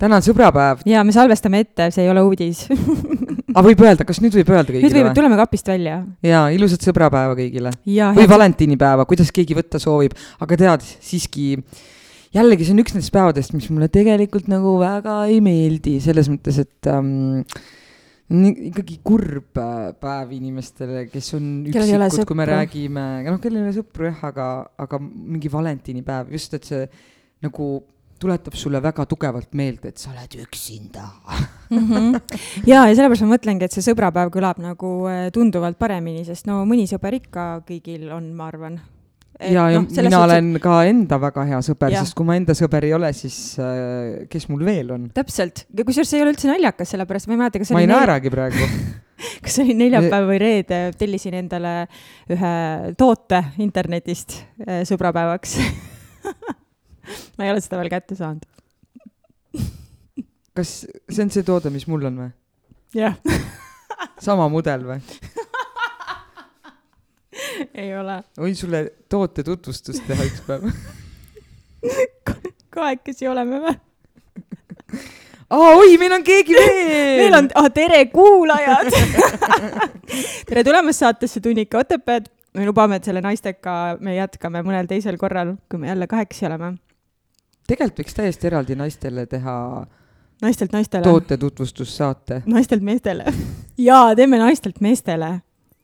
täna on sõbrapäev. ja me salvestame ette, see ei ole uudis aga võib öelda, kas nüüd võib öelda kõigile? nüüd võime, tuleme kapist välja. ja ilusat sõbrapäeva kõigile. või valentinipäeva, kuidas keegi võtta soovib, aga tead, siiski jällegi see on üks nendest päevadest, mis mulle tegelikult nagu väga ei meeldi, selles mõttes, et ähm, ikkagi kurb päev inimestele, kes on üksikud, kui me räägime, noh, kellel ei ole sõpru jah, aga, aga mingi valentinipäev, just, et see nagu tuletab sulle väga tugevalt meelde, et sa oled üksinda mm. -hmm. ja, ja sellepärast ma mõtlengi, et see sõbrapäev kõlab nagu äh, tunduvalt paremini, sest no mõni sõber ikka kõigil on, ma arvan. ja no,, ja mina suhtes... olen ka enda väga hea sõber, sest kui ma enda sõber ei ole, siis äh, kes mul veel on? täpselt, kusjuures see ei ole üldse naljakas, sellepärast ma ei mäleta, kas ma ei naeragi praegu kas see oli neljapäev või reede, tellisin endale ühe toote internetist äh, sõbrapäevaks ma ei ole seda veel kätte saanud. kas see on see toode, mis mul on või? jah. sama mudel või? ei ole. võin sulle toote tutvustust teha üks päev kahekesi oleme või? aa, oi, meil on keegi veel. meil on oh,, tere kuulajad tere tulemast saatesse Tunnika Otepääd. me lubame, et selle naistega me jätkame mõnel teisel korral, kui me jälle kahekesi oleme tegelikult võiks täiesti eraldi naistele teha naistelt naistele. toote tutvustussaate. naistelt meestele jaa, teeme naistelt meestele.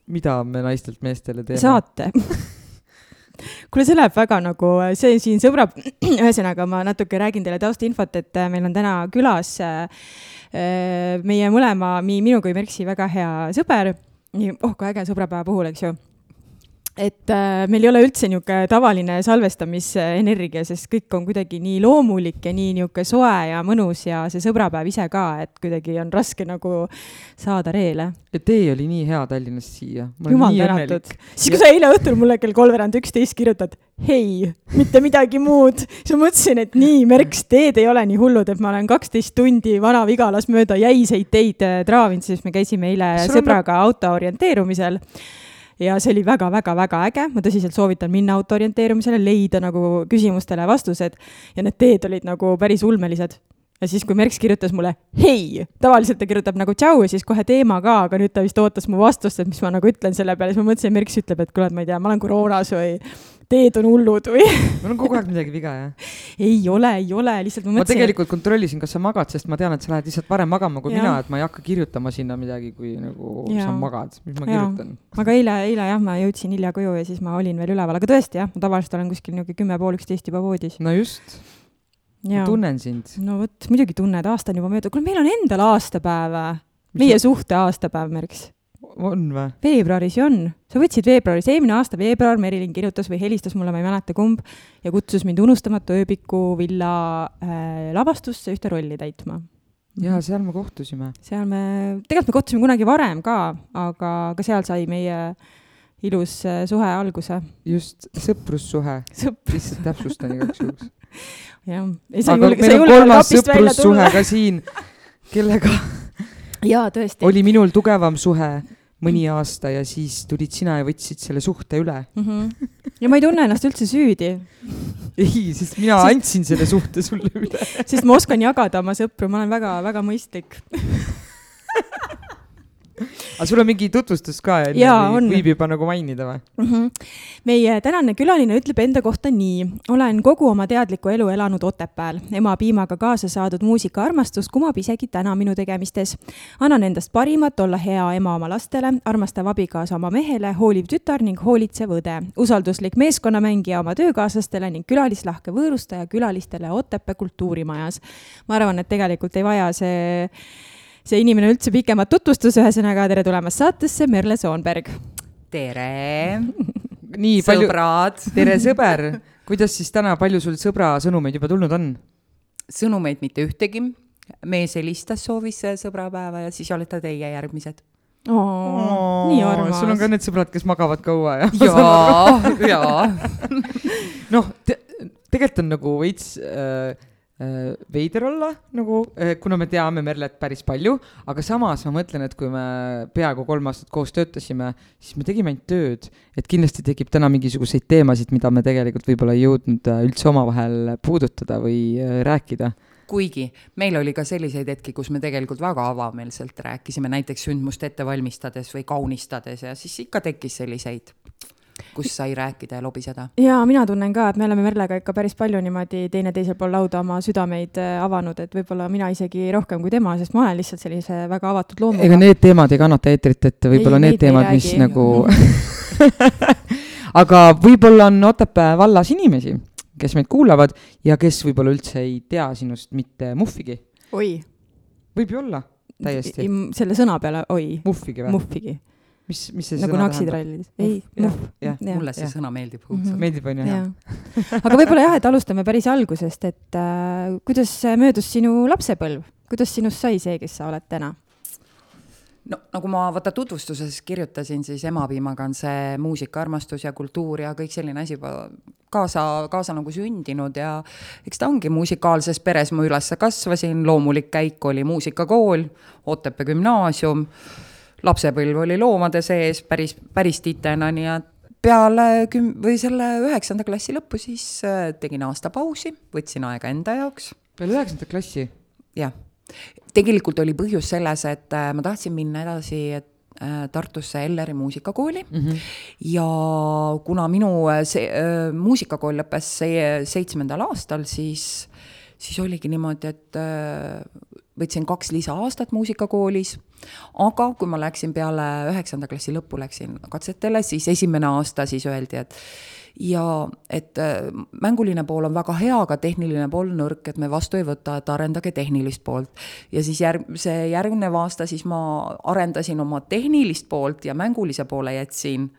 mida me naistelt meestele teeme? saate kuule, see läheb väga nagu, see siin sõbra, ühesõnaga ma natuke räägin teile taustinfot, et äh, meil on täna külas äh, meie mõlema, nii minu kui Merksi väga hea sõber. nii, oh kui äge sõbrapäeva puhul, eks ju et äh, meil ei ole üldse niisugune tavaline salvestamisenergia, sest kõik on kuidagi nii loomulik ja nii niisugune soe ja mõnus ja see sõbrapäev ise ka, et kuidagi on raske nagu saada reele. ja tee oli nii hea Tallinnast siia. jumal tänatud. siis, kui sa eile õhtul mulle kell kolmveerand üksteist kirjutad, hei, mitte midagi muud, siis ma mõtlesin, et nii, Merks, teed ei ole nii hullud, et ma olen kaksteist tundi Vana-Vigalas mööda jäiseid teid äh, traavinud, sest me käisime eile sõbraga auto orienteerumisel ja see oli väga-väga-väga äge, ma tõsiselt soovitan minna auto orienteerumisele, leida nagu küsimustele vastused. Ja need teed olid nagu päris ulmelised ja siis, kui Merks kirjutas mulle hei, tavaliselt ta kirjutab nagu tšau ja siis kohe teema ka, aga nüüd ta vist ootas mu vastust, et mis ma nagu ütlen selle peale, siis ma mõtlesin, Merks ütleb, et kuule, et ma ei tea, ma olen koroonas või teed on hullud või mul on kogu aeg midagi viga, jah? ei ole, ei ole, lihtsalt ma mõtlesin. ma tegelikult kontrollisin, kas sa magad, sest ma tean, et sa lähed lihtsalt varem magama kui ja. mina, et ma ei hakka kirjutama sinna midagi, kui nagu ja. sa magad, mis ma ja. kirjutan. aga eile, eile jah, ma jõudsin hilja koju ja siis ma olin veel üleval, aga tõesti jah, ma tavaliselt olen kuskil niisugune kümme pool üksteist juba voodis. no just. Tunnen sind. no vot, muidugi tunned, aasta on juba mööda, kuule, meil on endal aastapäev, meie suhte aastapäev, Merks on või? veebruaris ju on, sa võtsid veebruaris, eelmine aasta veebruar Merilin kirjutas või helistas mulle, ma ei mäleta kumb, ja kutsus mind Unustamatu ööbiku villa äh, lavastusse ühte rolli täitma. ja seal me kohtusime. seal me, tegelikult me kohtusime kunagi varem ka, aga ka seal sai meie ilus äh, suhe alguse. just, sõprussuhe Sõpr. lihtsalt täpsustan igaks juhuks. jah. aga meil on kolmas sõprussuhe ka siin, kellega jaa, tõesti. oli minul tugevam suhe mõni aasta ja siis tulid sina ja võtsid selle suhte üle mm. -hmm. ja ma ei tunne ennast üldse süüdi. ei, sest mina sest... andsin selle suhte sulle üle sest ma oskan jagada oma sõpru, ma olen väga-väga mõistlik aga sul on mingi tutvustus ka võib juba nagu mainida või mm? -hmm. meie tänane külaline ütleb enda kohta nii. olen kogu oma teadliku elu elanud Otepääl. ema piimaga kaasa saadud muusikaarmastus kumab isegi täna minu tegemistes. annan endast parimat, olla hea ema oma lastele, armastav abikaasa oma mehele, hooliv tütar ning hoolitsev õde. usalduslik meeskonnamängija oma töökaaslastele ning külalislahke võõrustaja külalistele Otepää kultuurimajas. ma arvan, et tegelikult ei vaja see see inimene üldse pikemat tutvustust, ühesõnaga tere tulemast saatesse, Merle Soonberg. tere nii palju, tere sõber, kuidas siis täna, palju sul sõbra sõnumeid juba tulnud on? sõnumeid mitte ühtegi, mees helistas, soovis sõbrapäeva ja siis olete teie järgmised. nii armas. sul on ka need sõbrad, kes magavad kaua ja? jaa, jaa. noh te,, tegelikult on nagu veits äh, äh, veider olla nagu äh,, kuna me teame Merlet päris palju, aga samas ma mõtlen, et kui me peaaegu kolm aastat koos töötasime, siis me tegime ainult tööd, et kindlasti tekib täna mingisuguseid teemasid, mida me tegelikult võib-olla ei jõudnud äh, üldse omavahel puudutada või äh, rääkida. Kuigi meil oli ka selliseid hetki, kus me tegelikult väga avameelselt rääkisime, näiteks sündmust ette valmistades või kaunistades ja siis ikka tekkis selliseid kus sai rääkida ja lobiseda. ja mina tunnen ka, et me oleme Merlega ikka päris palju niimoodi teineteisel pool lauda oma südameid äh, avanud, et võib-olla mina isegi rohkem kui tema, sest ma olen lihtsalt sellise väga avatud loomuga. ega need teemad ei kannata eetrit ette, võib-olla need teemad, mis nagu aga võib-olla on Otepää vallas inimesi kes meid kuulavad ja kes võib-olla üldse ei tea sinust mitte muhvigi. oi. võib ju olla, täiesti. selle sõna peale oi. muhvigi või? muhvigi. Mis, mis see nagu sõna naksitrallides. ei, muhv. mulle see ja. sõna meeldib mm. -hmm. meeldib, on ju? aga võib-olla jah, et alustame päris algusest, et äh, kuidas möödus sinu lapsepõlv, kuidas sinust sai see, kes sa oled täna? no nagu ma vaata tutvustuses kirjutasin, siis emapiimaga on see muusikaarmastus ja kultuur ja kõik selline asi juba kaasa, kaasa nagu sündinud ja eks ta ongi musikaalses peres ma üles kasvasin, loomulik käik oli muusikakool, Otepää gümnaasium, lapsepõlv oli loomade sees päris, päris titena, nii et peale küm- või selle üheksanda klassi lõppu siis äh, tegin aasta pausi, võtsin aega enda jaoks. peale üheksandat klassi? jah tegelikult oli põhjus selles, et äh, ma tahtsin minna edasi äh, Tartusse Elleri muusikakooli mm -hmm. ja kuna minu see äh, muusikakool lõppes see seitsmendal aastal, siis, siis oligi niimoodi, et äh, võtsin kaks lisaaastat muusikakoolis, aga kui ma läksin peale üheksanda klassi lõppu, läksin katsetele, siis esimene aasta siis öeldi, et ja et äh, mänguline pool on väga hea, aga tehniline pool nõrk, et me vastu ei võta, et arendage tehnilist poolt. ja siis järg-, see järgnev aasta siis ma arendasin oma tehnilist poolt ja mängulise poole jätsin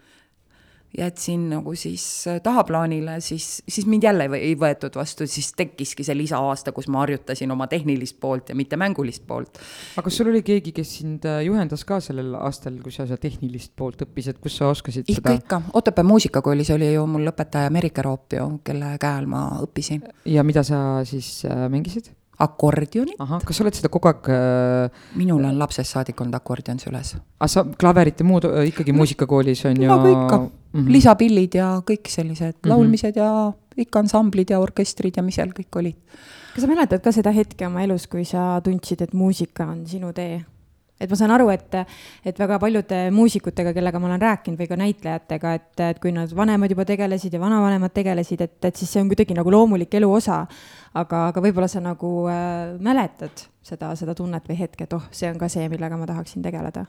jätsin nagu siis äh, tahaplaanile, siis, siis mind jälle ei võetud vastu, siis tekkiski see lisaaasta, kus ma harjutasin oma tehnilist poolt ja mitte mängulist poolt. aga kas sul oli keegi, kes sind äh, juhendas ka sellel aastal, kui sa seda tehnilist poolt õppisid, kus sa oskasid ikka, seda? ikka, Otepää muusikakoolis oli ju mul õpetaja Merike Roop ju, kelle käe all ma õppisin. ja mida sa siis äh, mängisid? Akordionit. kas sa oled seda kogu aeg äh... minul on lapsest saadik olnud akordion süles. aga sa klaverit ja muud äh, ikkagi muusikakoolis on ju? nagu ikka mm, -hmm. lisapillid ja kõik sellised mm -hmm. laulmised ja ikka ansamblid ja orkestrid ja mis seal kõik olid. kas sa mäletad ka seda hetke oma elus, kui sa tundsid, et muusika on sinu tee? Et ma saan aru, et, et väga paljude muusikutega, kellega ma olen rääkinud või ka näitlejatega, et, et kui nad vanemad juba tegelesid ja vanavanemad tegelesid, et, et siis see on kuidagi nagu loomulik elu osa. aga, aga võib-olla sa nagu äh, mäletad seda, seda tunnet või hetke, et oh, see on ka see, millega ma tahaksin tegeleda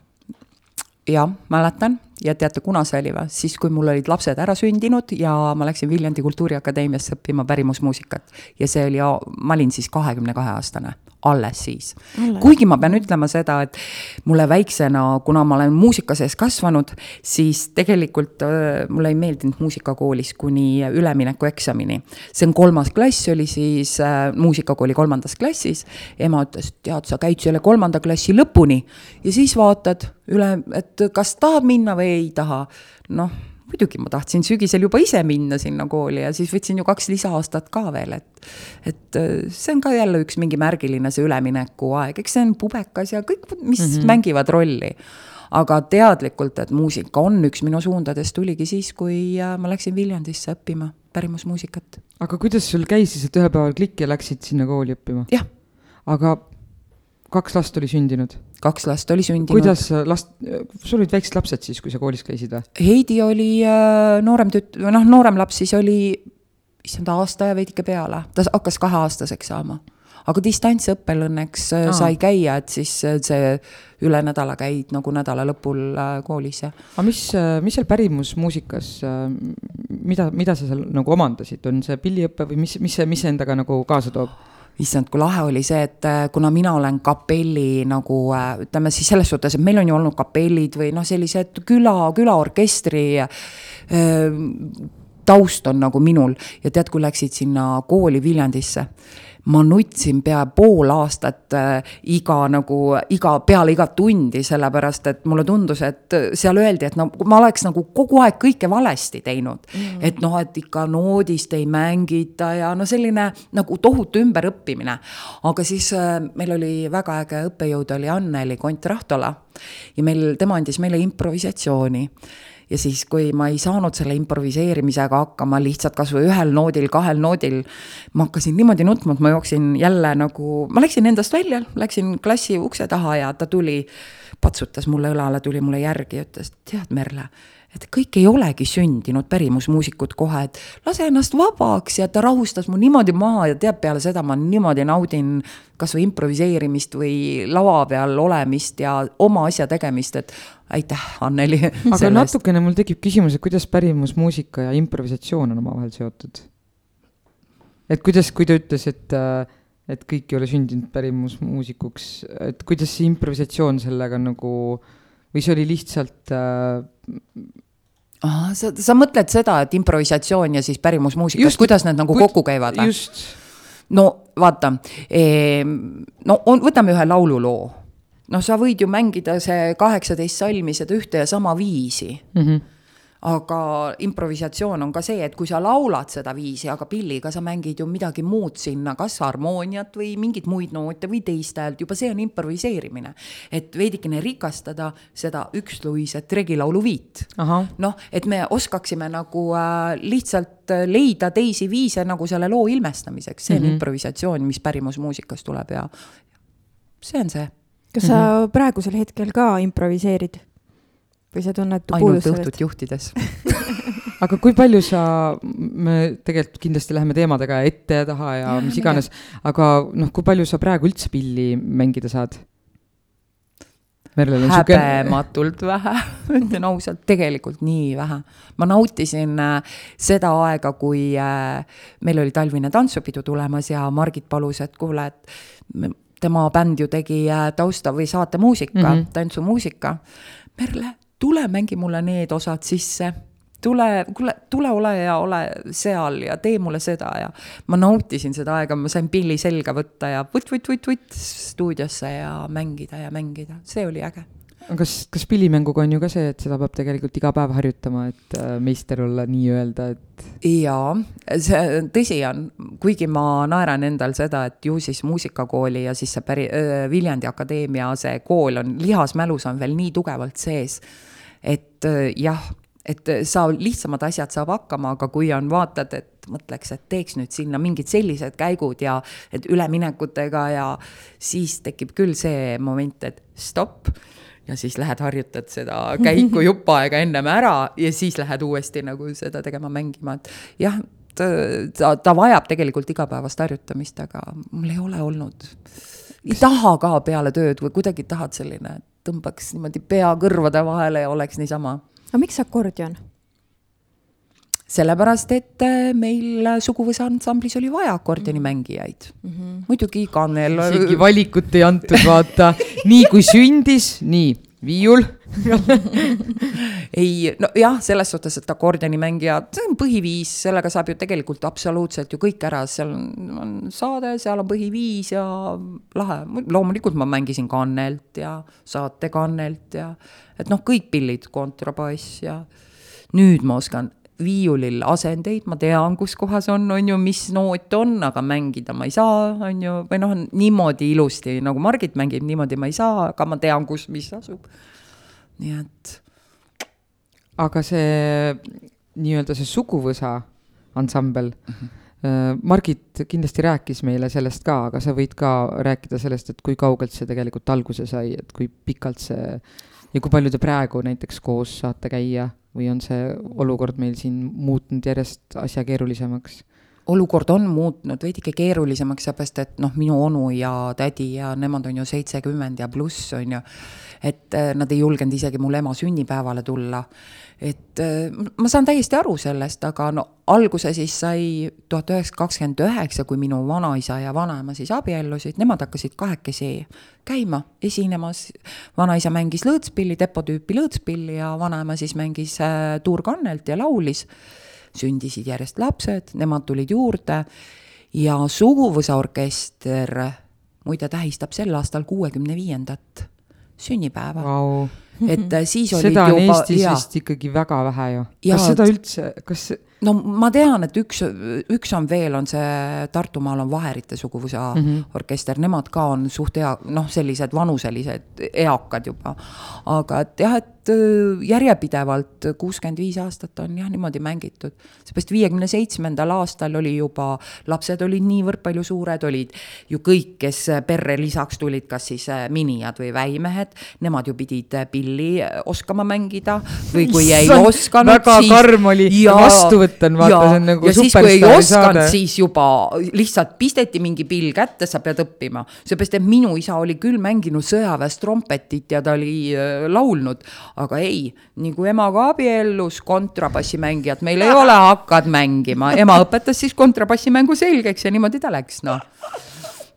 jah, mäletan ja teate, kuna see oli või? siis, kui mul olid lapsed ära sündinud ja ma läksin Viljandi Kultuuriakadeemiasse õppima pärimusmuusikat ja see oli, ma olin siis kahekümne kahe aastane alles siis. kuigi ma pean ütlema seda, et mulle väiksena, kuna ma olen muusika sees kasvanud, siis tegelikult mulle ei meeldinud muusikakoolis kuni üleminekueksamini. see on kolmas klass, oli siis äh, muusikakooli kolmandas klassis. ema ütles, tead, sa käid selle kolmanda klassi lõpuni ja siis vaatad üle, et kas tahad minna või ei taha. noh muidugi ma tahtsin sügisel juba ise minna sinna kooli ja siis võtsin ju kaks lisaaastat ka veel, et et äh, see on ka jälle üks mingi märgiline see üleminekuaeg, eks see on pubekas ja kõik, mis mm -hmm. mängivad rolli. aga teadlikult, et muusika on üks minu suundadest, tuligi siis, kui äh, ma läksin Viljandisse õppima pärimusmuusikat. aga kuidas sul käis siis, et ühel päeval klikk ja läksid sinna kooli õppima? jah. aga kaks last oli sündinud? kaks last oli sündinud. kuidas last, sul olid väiksed lapsed siis, kui sa koolis käisid või? Heidi oli äh, noorem tüt-, noh, noorem laps siis oli, issand, aasta ja veidike peale, ta hakkas kaheaastaseks saama. aga distantsõppel õnneks äh, Aa. sai käia, et siis äh, see üle nädala käid nagu nädala lõpul äh, koolis ja. aga mis, äh, mis seal pärimusmuusikas, äh, mida, mida sa seal nagu omandasid, on see pilliõpe või mis, mis see, mis see endaga nagu kaasa toob? Issand, kui lahe oli see, et äh, kuna mina olen kapelli nagu äh, ütleme siis selles suhtes, et meil on ju olnud kapellid või noh, sellised küla, külaorkestri äh, taust on nagu minul. Ja tead, kui läksid sinna kooli Viljandisse ma nutsin pea pool aastat äh, iga nagu, iga, peale igat tundi, sellepärast et mulle tundus, et seal öeldi, et no ma oleks nagu kogu aeg kõike valesti teinud mm. et noh, et ikka noodist ei mängita ja no selline nagu tohutu ümberõppimine. aga siis äh, meil oli väga äge õppejõud oli Anneli Kont-Rahtola ja meil, tema andis meile improvisatsiooni ja siis, kui ma ei saanud selle improviseerimisega hakkama lihtsalt kasvõi ühel noodil, kahel noodil, ma hakkasin niimoodi nutma, et ma jooksin jälle nagu, ma läksin endast välja, läksin klassi ukse taha ja ta tuli, patsutas mulle õlale, tuli mulle järgi ja ütles, tead, Merle et kõik ei olegi sündinud pärimusmuusikud kohe, et lase ennast vabaks ja ta rahustas mu niimoodi maha ja tead, peale seda ma niimoodi naudin kasvõi improviseerimist või lava peal olemist ja oma asja tegemist, et aitäh, Anneli. aga sellest. natukene mul tekib küsimus, et kuidas pärimusmuusika ja improvisatsioon on omavahel seotud? et kuidas, kui ta ütles, et, äh, et kõik ei ole sündinud pärimusmuusikuks, et kuidas see improvisatsioon sellega nagu või see oli lihtsalt äh, Ah, sa, sa mõtled seda, et improvisatsioon ja siis pärimusmuusikas, kuidas need nagu kui, kokku käivad või? no vaata, no on, võtame ühe laululoo. noh, sa võid ju mängida see kaheksateist salmi seda ühte ja sama viisi mm. -hmm aga improvisatsioon on ka see, et kui sa laulad seda viisi, aga pilliga sa mängid ju midagi muud sinna, kas harmooniat või mingeid muid noote või teist häält, juba see on improviseerimine. et veidikene rikastada seda üksluiset regilaulu viit. noh, et me oskaksime nagu äh, lihtsalt leida teisi viise nagu selle loo ilmestamiseks, see on mm -hmm. improvisatsioon, mis pärimusmuusikast tuleb ja see on see. kas sa mm -hmm. praegusel hetkel ka improviseerid? Või sa tunned ainult õhtut juhtides aga kui palju sa, me tegelikult kindlasti läheme teemadega ette ja taha ja, ja mis iganes, aga noh, kui palju sa praegu üldse pilli mängida saad? häbematult suge... vähe, ütlen ausalt, tegelikult nii vähe. ma nautisin äh, seda aega, kui äh, meil oli talvine tantsupidu tulemas ja Margit palus, et kuule, et tema bänd ju tegi äh, tausta või saatemuusika mm, -hmm. tantsumuusika. Merle, tule mängi mulle need osad sisse tule, kuule, tule ole ja ole seal ja tee mulle seda ja ma nautisin seda aega, ma sain pilli selga võtta ja vutt-vutt-vutt-vutt stuudiosse ja mängida ja mängida, see oli äge. kas, kas pillimänguga on ju ka see, et seda peab tegelikult iga päev harjutama, et äh, meister olla nii-öelda, et? jaa, see tõsi on, kuigi ma naeran endal seda, et ju siis muusikakooli ja siis see päri-, Viljandi Akadeemia, see kool on, lihasmälus on veel nii tugevalt sees et äh, jah, et äh, sa lihtsamad asjad saab hakkama, aga kui on, vaatad, et mõtleks, et teeks nüüd sinna mingid sellised käigud ja et üleminekutega ja siis tekib küll see moment, et stopp ja siis lähed harjutad seda käiku jupp aega ennem ära ja siis lähed uuesti nagu seda tegema, mängima, et jah, ta, ta vajab tegelikult igapäevast harjutamist, aga mul ei ole olnud. Ei taha ka peale tööd või kuidagi tahad selline, tõmbaks niimoodi pea kõrvade vahele ja oleks niisama. aga miks akordion? sellepärast, et äh, meil suguvõsa ansamblis oli vaja akordionimängijaid mm. -hmm. muidugi Kannel. isegi valikut ei antud, vaata nii kui sündis, nii viiul ei, nojah, selles suhtes, et akordionimängija, see on põhiviis, sellega saab ju tegelikult absoluutselt ju kõik ära, seal on saade, seal on põhiviis ja lahe. loomulikult ma mängisin kannelt ja saatekannelt ja et noh, kõik pillid, kontrabass ja nüüd ma oskan viiulil asendeid, ma tean, kus kohas on, on ju, mis noot on, aga mängida ma ei saa, on ju, või noh, niimoodi ilusti, nagu Margit mängib, niimoodi ma ei saa, aga ma tean, kus, mis asub. nii et. aga see nii-öelda see suguvõsa ansambel mm, -hmm. Margit kindlasti rääkis meile sellest ka, aga sa võid ka rääkida sellest, et kui kaugelt see tegelikult alguse sai, et kui pikalt see ja kui palju te praegu näiteks koos saate käia või on see olukord meil siin muutnud järjest asja keerulisemaks? olukord on muutnud veidike keerulisemaks, seepärast et noh, minu onu ja tädi ja nemad on ju seitsekümmend ja pluss, on ju. Et äh, nad ei julgenud isegi mul ema sünnipäevale tulla. et äh, ma saan täiesti aru sellest, aga no alguse siis sai tuhat üheksasada kakskümmend üheksa, kui minu vanaisa ja vanaema siis abiellusid, nemad hakkasid kahekesi käima, esinemas. vanaisa mängis lõõtspilli, depotüüpi lõõtspilli ja vanaema siis mängis äh, tuurkannelt ja laulis sündisid järjest lapsed, nemad tulid juurde ja suguvõsaorkester muide tähistab sel aastal kuuekümne viiendat sünnipäeva Vau. et äh, siis olid seda on juba Eestis jaa. vist ikkagi väga vähe ju. Kas seda üldse, kas, no ma tean, et üks, üks on veel, on see Tartumaal on Vaherite suguvõsa mm -hmm. orkester, nemad ka on suht hea, noh, sellised vanuselised eakad juba. aga et jah, et öö, järjepidevalt kuuskümmend viis aastat on jah niimoodi mängitud. seepärast viiekümne seitsmendal aastal oli juba, lapsed olid niivõrd palju suured, olid ju kõik, kes perre lisaks tulid, kas siis äh, minijad või väimehed, nemad ju pidid äh, pilli äh, oskama mängida või kui ei osanud, väga karm oli vastu on, vaata, see on nagu ja siis, kui ei osanud siis juba lihtsalt pisteti mingi pill kätte, sa pead õppima. seepärast, et minu isa oli küll mänginud sõjaväes trompetit ja ta oli äh, laulnud, aga ei, nii kui emaga abiellus, kontrabassimängijat meil ei ole, hakkad mängima. ema õpetas siis kontrabassimängu selgeks ja niimoodi ta läks, noh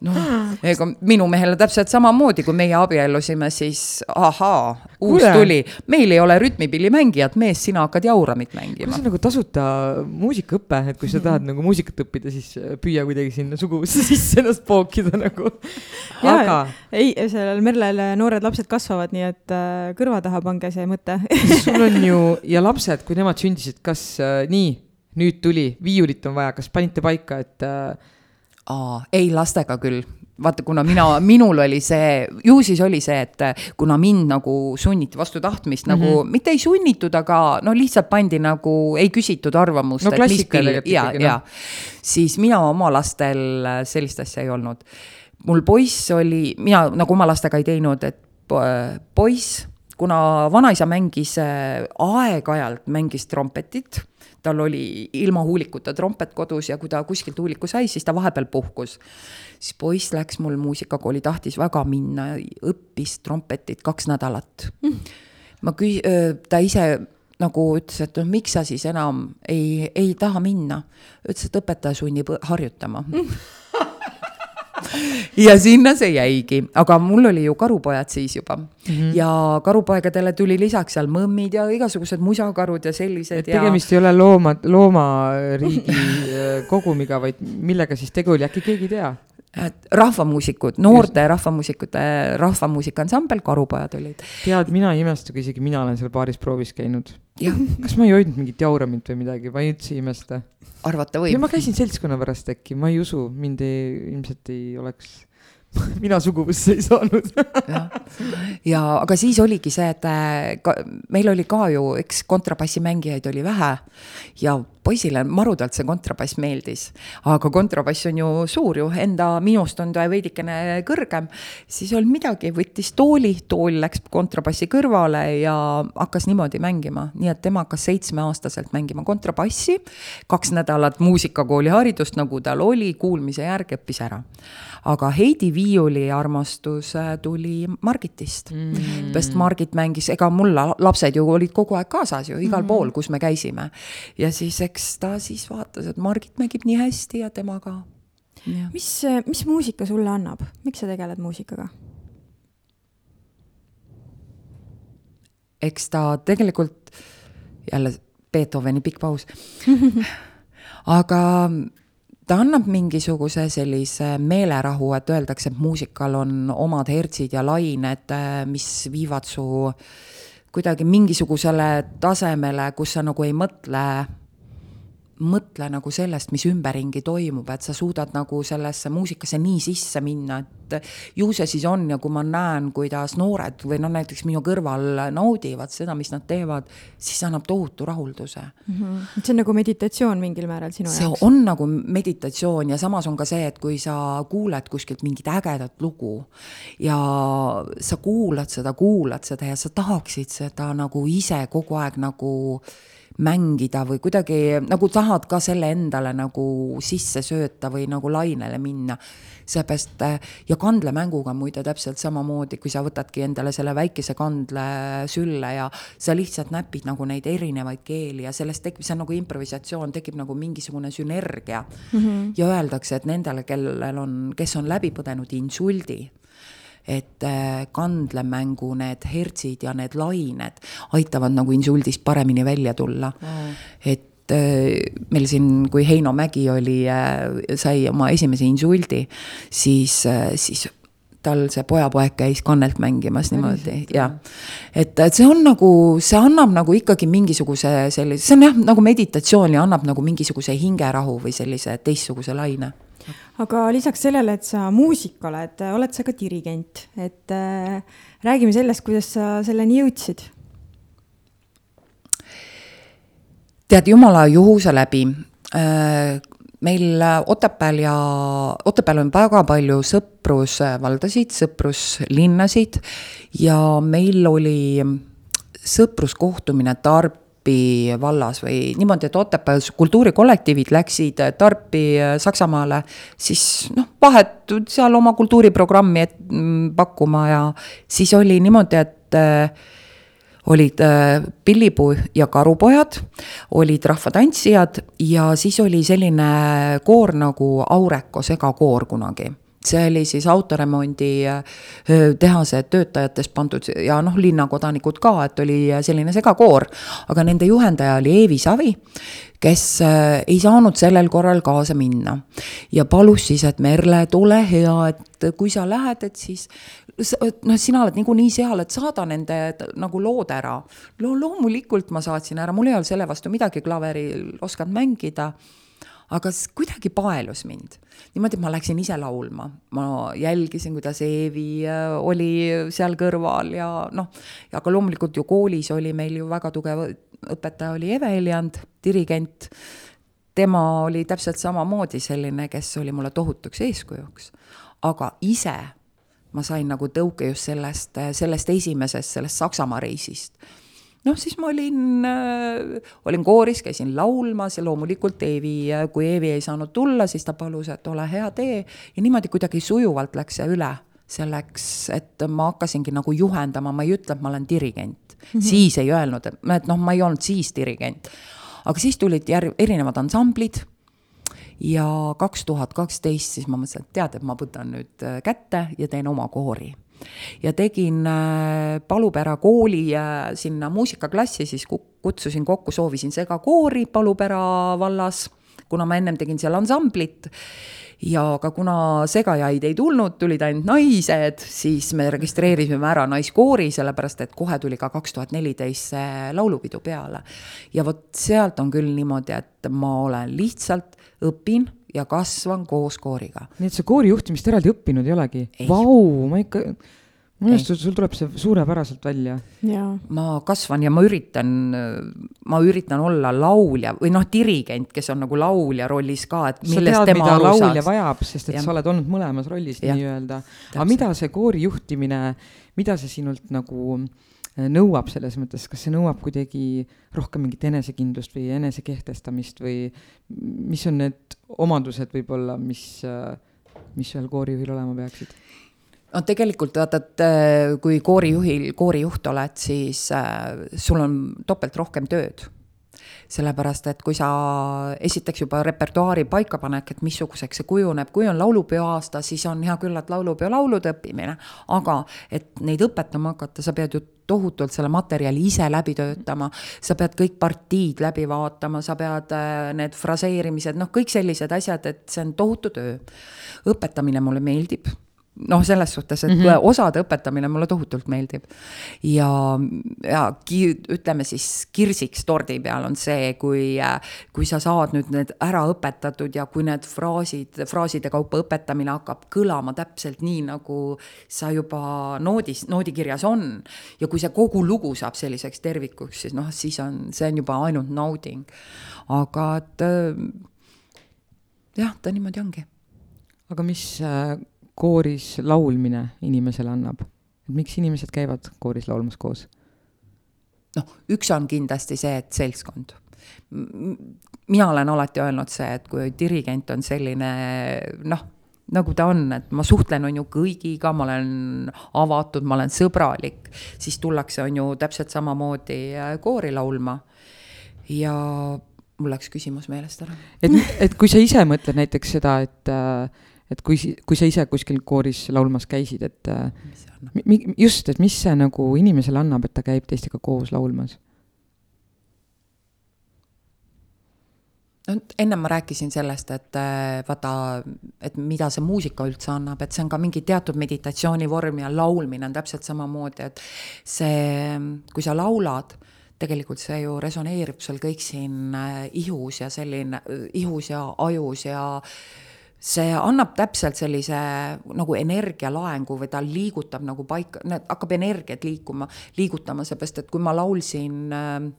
noh, ega minu mehele täpselt samamoodi, kui meie abiellusime, siis ahaa, uus Kuule. tuli, meil ei ole rütmipillimängijat, mees, sina hakkad jauramit mängima see on nagu tasuta muusikaõpe, et kui sa tahad nagu muusikat õppida, siis püüa kuidagi sinna suguvõssa sisse ennast pookida nagu. aga ei, sellel Merlel noored lapsed kasvavad, nii et äh, kõrva taha pange see mõte. sul on ju ja lapsed, kui nemad sündisid, kas äh, nii, nüüd tuli, viiulit on vaja, kas panite paika, et äh, aa, ei lastega küll, vaata, kuna mina, minul oli see, ju siis oli see, et äh, kuna mind nagu sunniti vastu tahtmist mm -hmm. nagu, mitte ei sunnitud, aga no lihtsalt pandi nagu, ei küsitud arvamust. No klassika tegelikult ikkagi, noh. siis mina oma lastel äh, sellist asja ei olnud. mul poiss oli, mina nagu oma lastega ei teinud, et po- poiss, kuna vanaisa mängis äh, aeg-ajalt mängis trompetit, tal oli ilma huulikuta trompet kodus ja kui ta kuskilt huuliku sai, siis ta vahepeal puhkus. siis poiss läks mul muusikakooli, tahtis väga minna, õppis trompetit kaks nädalat mm.. ma küs-, ta ise nagu ütles, et noh, miks sa siis enam ei, ei taha minna. ütles, et õpetaja sunnib harjutama mm.. ja sinna see jäigi, aga mul oli ju karupojad siis juba mm -hmm. ja karupoegadele tuli lisaks seal mõmmid ja igasugused musakarud ja sellised et tegemist ei ole looma, loomariigi äh, kogumiga, vaid millega siis tegu oli, äkki keegi ei tea? rahvamuusikud, noorte rahvamuusikute rahvamuusikaansambel Karupojad olid. tead, mina ei imesta, kui isegi mina olen seal baaris proovis käinud. kas ma ei hoidnud mingit jauramit või midagi, ma ei üldse ei imesta. arvata võib ma. käisin seltskonna pärast äkki, ma ei usu, mind ei, ilmselt ei oleks, mina suguvõssa ei saanud. ja aga siis oligi see, et äh, ka, meil oli ka ju, eks kontrabassimängijaid oli vähe ja poisile marudalt see kontrabass meeldis, aga kontrabass on ju suur ju, enda minust on ta veidikene kõrgem, siis ei olnud midagi, võttis tooli, tool läks kontrabassi kõrvale ja hakkas niimoodi mängima, nii et tema hakkas seitsmeaastaselt mängima kontrabassi, kaks nädalat muusikakooli haridust, nagu tal oli, kuulmise järgi õppis ära. Aga Heidi viiuli armastus äh, tuli Margitist mm., sest Margit mängis, ega mul la- lapsed ju olid kogu aeg kaasas ju igal mm. pool, kus me käisime. ja siis eks ta siis vaatas, et Margit mängib nii hästi ja tema ka. mis, mis muusika sulle annab, miks sa tegeled muusikaga? eks ta tegelikult jälle Beethoveni pikk paus. aga ta annab mingisuguse sellise meelerahu, et öeldakse, et muusikal on omad hertsid ja lained, mis viivad su kuidagi mingisugusele tasemele, kus sa nagu ei mõtle mõtle nagu sellest, mis ümberringi toimub, et sa suudad nagu sellesse muusikasse nii sisse minna, et ju see siis on ja kui ma näen, kuidas noored või noh, näiteks minu kõrval naudivad seda, mis nad teevad, siis see annab tohutu rahulduse. see on nagu meditatsioon mingil määral sinu see jaoks? on nagu meditatsioon ja samas on ka see, et kui sa kuuled kuskilt mingit ägedat lugu ja sa kuulad seda, kuulad seda ja sa tahaksid seda nagu ise kogu aeg nagu mängida või kuidagi nagu tahad ka selle endale nagu sisse sööta või nagu lainele minna. seepärast äh, ja kandlemänguga muide täpselt samamoodi, kui sa võtadki endale selle väikese kandle sülle ja sa lihtsalt näpid nagu neid erinevaid keeli ja sellest tekib, see on nagu improvisatsioon, tekib nagu mingisugune sünergia mm. -hmm. ja öeldakse, et nendele, kellel on, kes on läbi põdenud insuldi et äh, kandlemängu need hertsid ja need lained aitavad nagu insuldist paremini välja tulla. Mm.. et et meil siin, kui Heino Mägi oli, sai oma esimese insuldi, siis, siis tal see pojapoeg käis kannelt mängimas niimoodi ja et, et see on nagu, see annab nagu ikkagi mingisuguse sellise, see on jah, nagu meditatsioon ja annab nagu mingisuguse hingerahu või sellise teistsuguse laine. Aga lisaks sellele, et sa muusik oled, oled sa ka dirigent, et äh, räägime sellest, kuidas sa selleni jõudsid. tead, jumala juhuse läbi äh, meil äh, Otepääl ja, Otepääl on väga palju sõprusvaldasid, sõpruslinnasid ja meil oli sõpruskohtumine Tarpi vallas või niimoodi, et Otepääl kultuurikollektiivid läksid Tarpi äh, Saksamaale siis noh, vahetult seal oma kultuuriprogrammi et, mm, pakkuma ja siis oli niimoodi, et äh, olid äh, Pillipuu ja Karupojad, olid rahvatantsijad ja siis oli selline koor nagu Aureko segakoor kunagi see oli siis autoremondi tehase töötajatest pandud ja noh, linnakodanikud ka, et oli selline segakoor. aga nende juhendaja oli Eevi Savi, kes ei saanud sellel korral kaasa minna. ja palus siis, et Merle, tule hea, et kui sa lähed, et siis noh, sina oled niikuinii seal, et saada nende nagu lood ära. no loomulikult ma saatsin ära, mul ei olnud selle vastu midagi, klaveril oskan mängida aga kuidagi paelus mind. niimoodi, et ma läksin ise laulma, ma jälgisin, kuidas Eevi äh, oli seal kõrval ja noh, aga loomulikult ju koolis oli meil ju väga tugev õpetaja oli Eve Eljand, dirigent. tema oli täpselt samamoodi selline, kes oli mulle tohutuks eeskujuks, aga ise ma sain nagu tõuke just sellest, sellest esimesest, sellest Saksamaa reisist noh, siis ma olin äh,, olin kooris, käisin laulmas ja loomulikult Eevi, kui Eevi ei saanud tulla, siis ta palus, et ole hea, tee. ja niimoodi kuidagi sujuvalt läks see üle selleks, et ma hakkasingi nagu juhendama, ma ei ütle, et ma olen dirigent mm. -hmm. siis ei öelnud, et, et noh, ma ei olnud siis dirigent. aga siis tulid järg-, erinevad ansamblid ja kaks tuhat kaksteist siis ma mõtlesin, et tead, et ma võtan nüüd äh, kätte ja teen oma koori ja tegin äh, Palupära kooli äh, sinna muusikaklassi, siis kutsusin kokku, soovisin segakoori Palupära vallas, kuna ma ennem tegin seal ansamblit ja ka kuna segajaid ei tulnud, tulid ainult naised, siis me registreerisime ära naiskoori, sellepärast et kohe tuli ka kaks tuhat neliteist see laulupidu peale. ja vot sealt on küll niimoodi, et ma olen lihtsalt õpin ja kasvan koos kooriga. nii et sa koorijuhtimist eraldi õppinud ei olegi? Vau, ma ikka, minu arust sul tuleb see suurepäraselt välja. ma kasvan ja ma üritan, ma üritan olla laulja või noh, dirigent, kes on nagu laulja rollis ka, et millest tead, tema aru saaks. vajab, sest et ja. sa oled olnud mõlemas rollis nii-öelda. aga mida see koorijuhtimine, mida see sinult nagu Äh, nõuab selles mõttes, kas see nõuab kuidagi rohkem mingit enesekindlust või enesekehtestamist või mis on need omadused võib-olla, mis, äh, mis ühel koorijuhil olema peaksid? no tegelikult vaata, et äh, kui koorijuhil, koorijuht oled, siis äh, sul on topelt rohkem tööd sellepärast et kui sa esiteks juba repertuaari paika panek, et missuguseks see kujuneb, kui on laulupeo aasta, siis on hea küll, et laulupeo laulude õppimine, aga et neid õpetama hakata, sa pead ju tohutult selle materjali ise läbi töötama, sa pead kõik partiid läbi vaatama, sa pead äh, need fraseerimised, noh, kõik sellised asjad, et see on tohutu töö. õpetamine mulle meeldib noh, selles suhtes, et mm -hmm. osade õpetamine mulle tohutult meeldib. ja, ja ki, ütleme siis kirsiks tordi peal on see, kui, kui sa saad nüüd need ära õpetatud ja kui need fraasid, fraaside kaupa õpetamine hakkab kõlama täpselt nii, nagu sa juba noodis, noodikirjas on. ja kui see kogu lugu saab selliseks tervikuks, siis noh, siis on, see on juba ainult nauding. aga et jah, ta niimoodi ongi. aga mis kooris laulmine inimesele annab? et miks inimesed käivad kooris laulmas koos? noh, üks on kindlasti see, et seltskond. mina olen alati öelnud see, et kui dirigent on selline noh, nagu ta on, et ma suhtlen, on ju, kõigiga, ma olen avatud, ma olen sõbralik, siis tullakse, on ju, täpselt samamoodi äh, koori laulma. ja mul läks küsimus meelest ära. et, et kui sa ise mõtled näiteks seda, et äh, et kui, kui sa ise kuskil kooris laulmas käisid, et mi, just, et mis see nagu inimesele annab, et ta käib teistega koos laulmas? no ennem ma rääkisin sellest, et äh, vaata, et mida see muusika üldse annab, et see on ka mingi teatud meditatsioonivorm ja laulmine on täpselt samamoodi, et see, kui sa laulad, tegelikult see ju resoneerib sul kõik siin äh, ihus ja selline, ihus ja ajus ja see annab täpselt sellise nagu energialaengu või ta liigutab nagu paika, hakkab energiat liikuma, liigutama, seepärast et kui ma laulsin äh,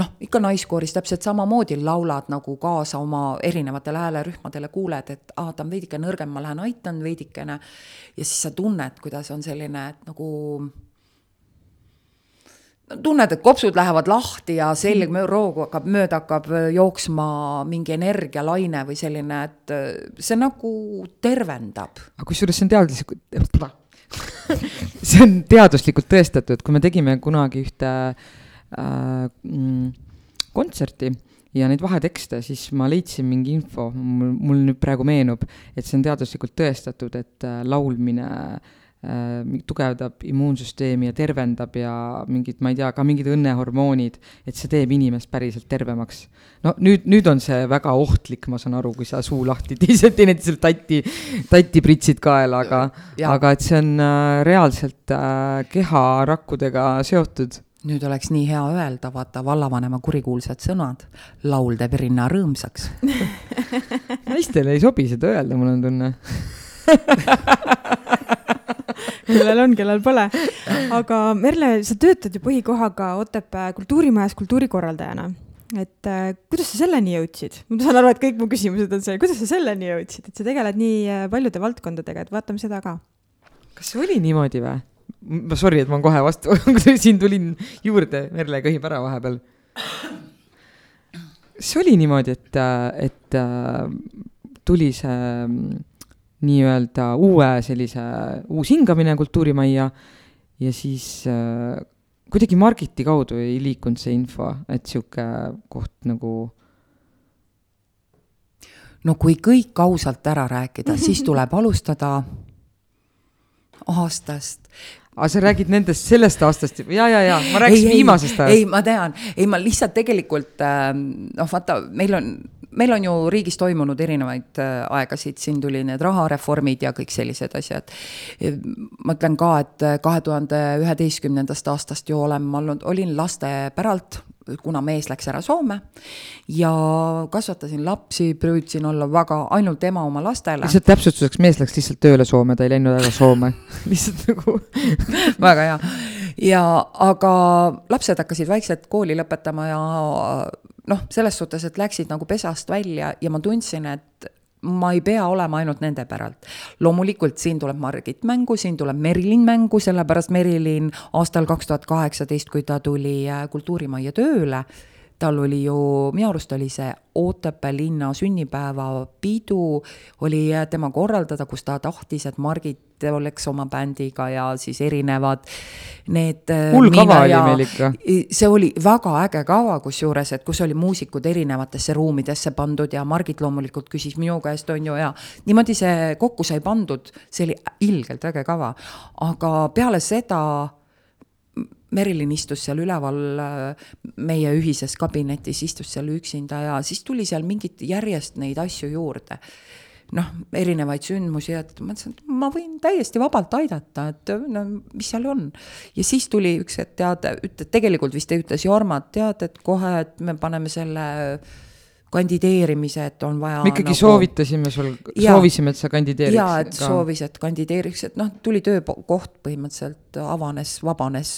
noh, ikka naiskooris täpselt samamoodi laulad nagu kaasa oma erinevatele häälerühmadele, kuuled, et aa, ta on veidike nõrgem, ma lähen aitan veidikene. ja siis sa tunned, kuidas on selline, nagu tunned, et kopsud lähevad lahti ja selg roogu hakkab mööda, hakkab jooksma mingi energialaine või selline, et see nagu tervendab. aga kusjuures see on teaduslikult see on teaduslikult tõestatud, kui me tegime kunagi ühte äh, äh, mm, kontserti ja neid vahetekste, siis ma leidsin mingi info, mul nüüd praegu meenub, et see on teaduslikult tõestatud, et äh, laulmine äh, tugevdab immuunsüsteemi ja tervendab ja mingid, ma ei tea, ka mingid õnnehormoonid, et see teeb inimest päriselt tervemaks. no nüüd, nüüd on see väga ohtlik, ma saan aru, kui sa suu lahti teised teineteisel tatti, tatti pritsid kaela, aga, aga et see on äh, reaalselt äh, keharakkudega seotud. Nüüd oleks nii hea öelda, vaata vallavanema kurikuulsad sõnad, laul teeb rinna rõõmsaks. Naistele ei sobi seda öelda, mul on tunne kellel on, kellel pole. aga Merle, sa töötad ju põhikohaga Otepää kultuurimajas kultuurikorraldajana. et äh, kuidas sa selleni jõudsid? ma saan aru, et kõik mu küsimused on see, kuidas sa selleni jõudsid, et sa tegeled nii äh, paljude valdkondadega, et vaatame seda ka. kas see oli niimoodi või? ma sorry, et ma kohe vastu siin tulin juurde, Merle köhib ära vahepeal. see oli niimoodi, et, et tuli see mm, nii-öelda uue sellise uus hingamine kultuurimajja. Ja siis kuidagi Margiti kaudu ei liikunud see info, et sihuke koht nagu no kui kõik ausalt ära rääkida, siis tuleb alustada aastast, aga sa räägid nendest sellest aastast ja, ja, ja ma rääkisin viimasest ajast. ei, ma tean, ei, ma lihtsalt tegelikult äh, noh, vaata, meil on, meil on ju riigis toimunud erinevaid äh, aegasid, siin tuli need rahareformid ja kõik sellised asjad. ma ütlen ka, et kahe tuhande üheteistkümnendast aastast ju olen ma olnud, olin lastepäralt kuna mees läks ära Soome ja kasvatasin lapsi, püüdsin olla väga ainult ema oma lastele. lihtsalt täpsustuseks, mees läks lihtsalt tööle Soome, ta ei läinud ära Soome lihtsalt nagu väga hea. ja aga lapsed hakkasid vaikselt kooli lõpetama ja noh, selles suhtes, et läksid nagu pesast välja ja ma tundsin, et ma ei pea olema ainult nende päralt. loomulikult siin tuleb Margit mängu, siin tuleb Merilin mängu, sellepärast Merilin aastal kaks tuhat kaheksateist, kui ta tuli äh, Kultuurimajja tööle, tal oli ju, minu arust oli see Otepää linna sünnipäevapidu, oli äh, tema korraldada, kus ta tahtis, et Margit oleks oma bändiga ja siis erinevad need. Äh, hull kava oli meil ikka. see oli väga äge kava, kusjuures, et kus oli muusikud erinevatesse ruumidesse pandud ja Margit loomulikult küsis minu käest, on ju, ja niimoodi see kokku sai pandud, see oli ilgelt äge kava. aga peale seda Merilin istus seal üleval meie ühises kabinetis, istus seal üksinda ja siis tuli seal mingit järjest neid asju juurde. noh, erinevaid sündmusi, et ma mõtlesin, et ma võin täiesti vabalt aidata, et no mis seal on. ja siis tuli üks hetk teade, tegelikult vist ütles Jorma, et tead, et kohe, et me paneme selle kandideerimise, et on vaja. me ikkagi nagu... soovitasime sul, soovisime, et sa kandideeriks. jaa, et ka. soovis, et kandideeriks, et noh, tuli töökoht põhimõtteliselt avanes, vabanes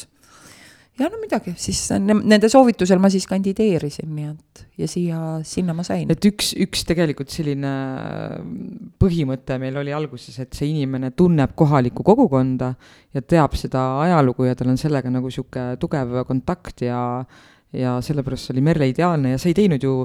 ja no midagi, siis nende soovitusel ma siis kandideerisin, nii et ja siia, sinna ma sain. et üks, üks tegelikult selline põhimõte meil oli alguses, et see inimene tunneb kohalikku kogukonda ja teab seda ajalugu ja tal on sellega nagu sihuke tugev kontakt ja ja sellepärast see oli Merle ideaalne ja sa ei teinud ju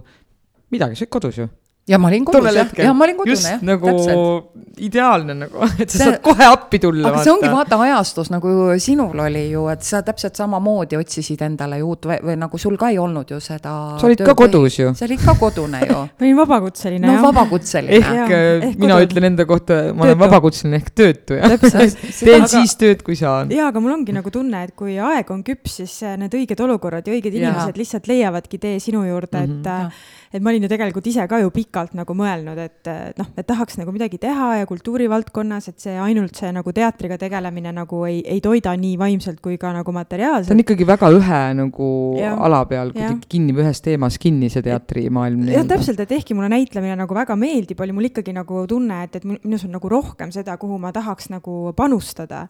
midagi, sa olid kodus ju ja ma olin kodus jah, ja ma olin kodune jah. nagu täpselt. ideaalne nagu, et sa see, saad kohe appi tulla. aga vaata. see ongi vaata ajastus nagu sinul oli ju, et sa täpselt samamoodi otsisid endale ju uut või, või nagu sul ka ei olnud ju seda. sa olid ka kodus ju. sa olid ka kodune ju. ma olin vabakutseline no, jah. vabakutseline. ehk, ja, ehk mina kodu. ütlen enda kohta, ma olen vabakutseline ehk töötu jah. teen aga, siis tööd, kui saan. jaa, aga mul ongi nagu tunne, et kui aeg on küps, siis need õiged olukorrad ja õiged inimesed ja. lihtsalt leiavadki tee sinu juurde, et mm -hmm et ma olin ju tegelikult ise ka ju pikalt nagu mõelnud, et noh, et tahaks nagu midagi teha ja kultuurivaldkonnas, et see ainult see nagu teatriga tegelemine nagu ei, ei toida nii vaimselt kui ka nagu materiaalselt. ta on ikkagi väga ühe nagu ja. ala peal kuidagi kinni ühes teemas kinni, see teatrimaailm. jah, täpselt, et ehkki mulle näitlemine nagu väga meeldib, oli mul ikkagi nagu tunne, et, et minus on nagu rohkem seda, kuhu ma tahaks nagu panustada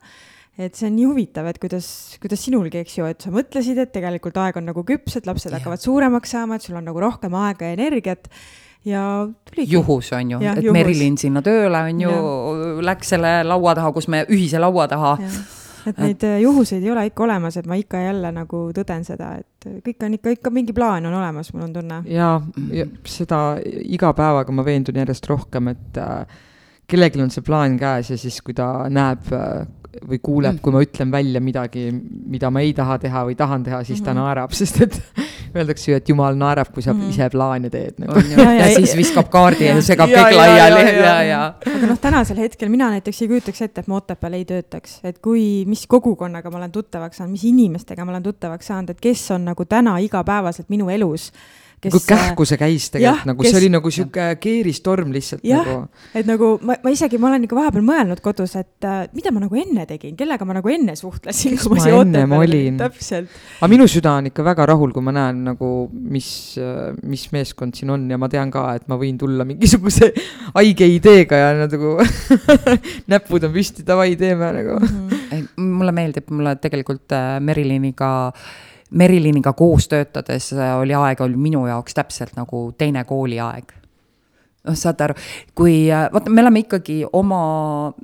et see on nii huvitav, et kuidas, kuidas sinulgi, eks ju, et sa mõtlesid, et tegelikult aeg on nagu küps, et lapsed ja. hakkavad suuremaks saama, et sul on nagu rohkem aega ja energiat ja tuligi. juhus on ju, et juhus. Merilin sinna tööle on ju, läks selle laua taha, kus me ühise laua taha. et neid et... juhuseid ei ole ikka olemas, et ma ikka ja jälle nagu tõden seda, et kõik on ikka, ikka mingi plaan on olemas, mul on tunne. ja, ja seda iga päevaga ma veendun järjest rohkem, et äh, kellelgi on see plaan käes ja siis, kui ta näeb äh, või kuuleb mm., kui ma ütlen välja midagi, mida ma ei taha teha või tahan teha, siis mm -hmm. ta mhm. naerab, sest et öeldakse ju, et jumal naerab, kui sa mm -hmm. ise plaane teed nagu.. Ja, ja, ja siis viskab kaardi ja segab kõik laiali ja, ja, ja. aga noh, tänasel hetkel mina näiteks ei kujutaks ette, et ma Otepääl ei töötaks, et kui, mis kogukonnaga ma olen tuttavaks saanud, mis inimestega ma olen tuttavaks saanud, et kes on nagu täna igapäevaselt minu elus kes kui kähku see käis tegelikult, nagu kes, see oli nagu sihuke keeristorm lihtsalt jah, nagu. et nagu ma, ma isegi, ma olen ikka vahepeal mõelnud kodus, et äh, mida ma nagu enne tegin, kellega ma nagu enne suhtlesin. kes ma ennem olin. aga minu süda on ikka väga rahul, kui ma näen nagu, mis, äh, mis meeskond siin on ja ma tean ka, et ma võin tulla mingisuguse haige ideega ja nagu näpud on püsti, davai, teeme nagu mm. -hmm. mulle meeldib, mulle tegelikult äh, Meriliniga äh, Meriliniga koos töötades äh, oli aeg oli minu jaoks täpselt nagu teine kooliaeg noh, saate aru, kui äh, vaata, me oleme ikkagi oma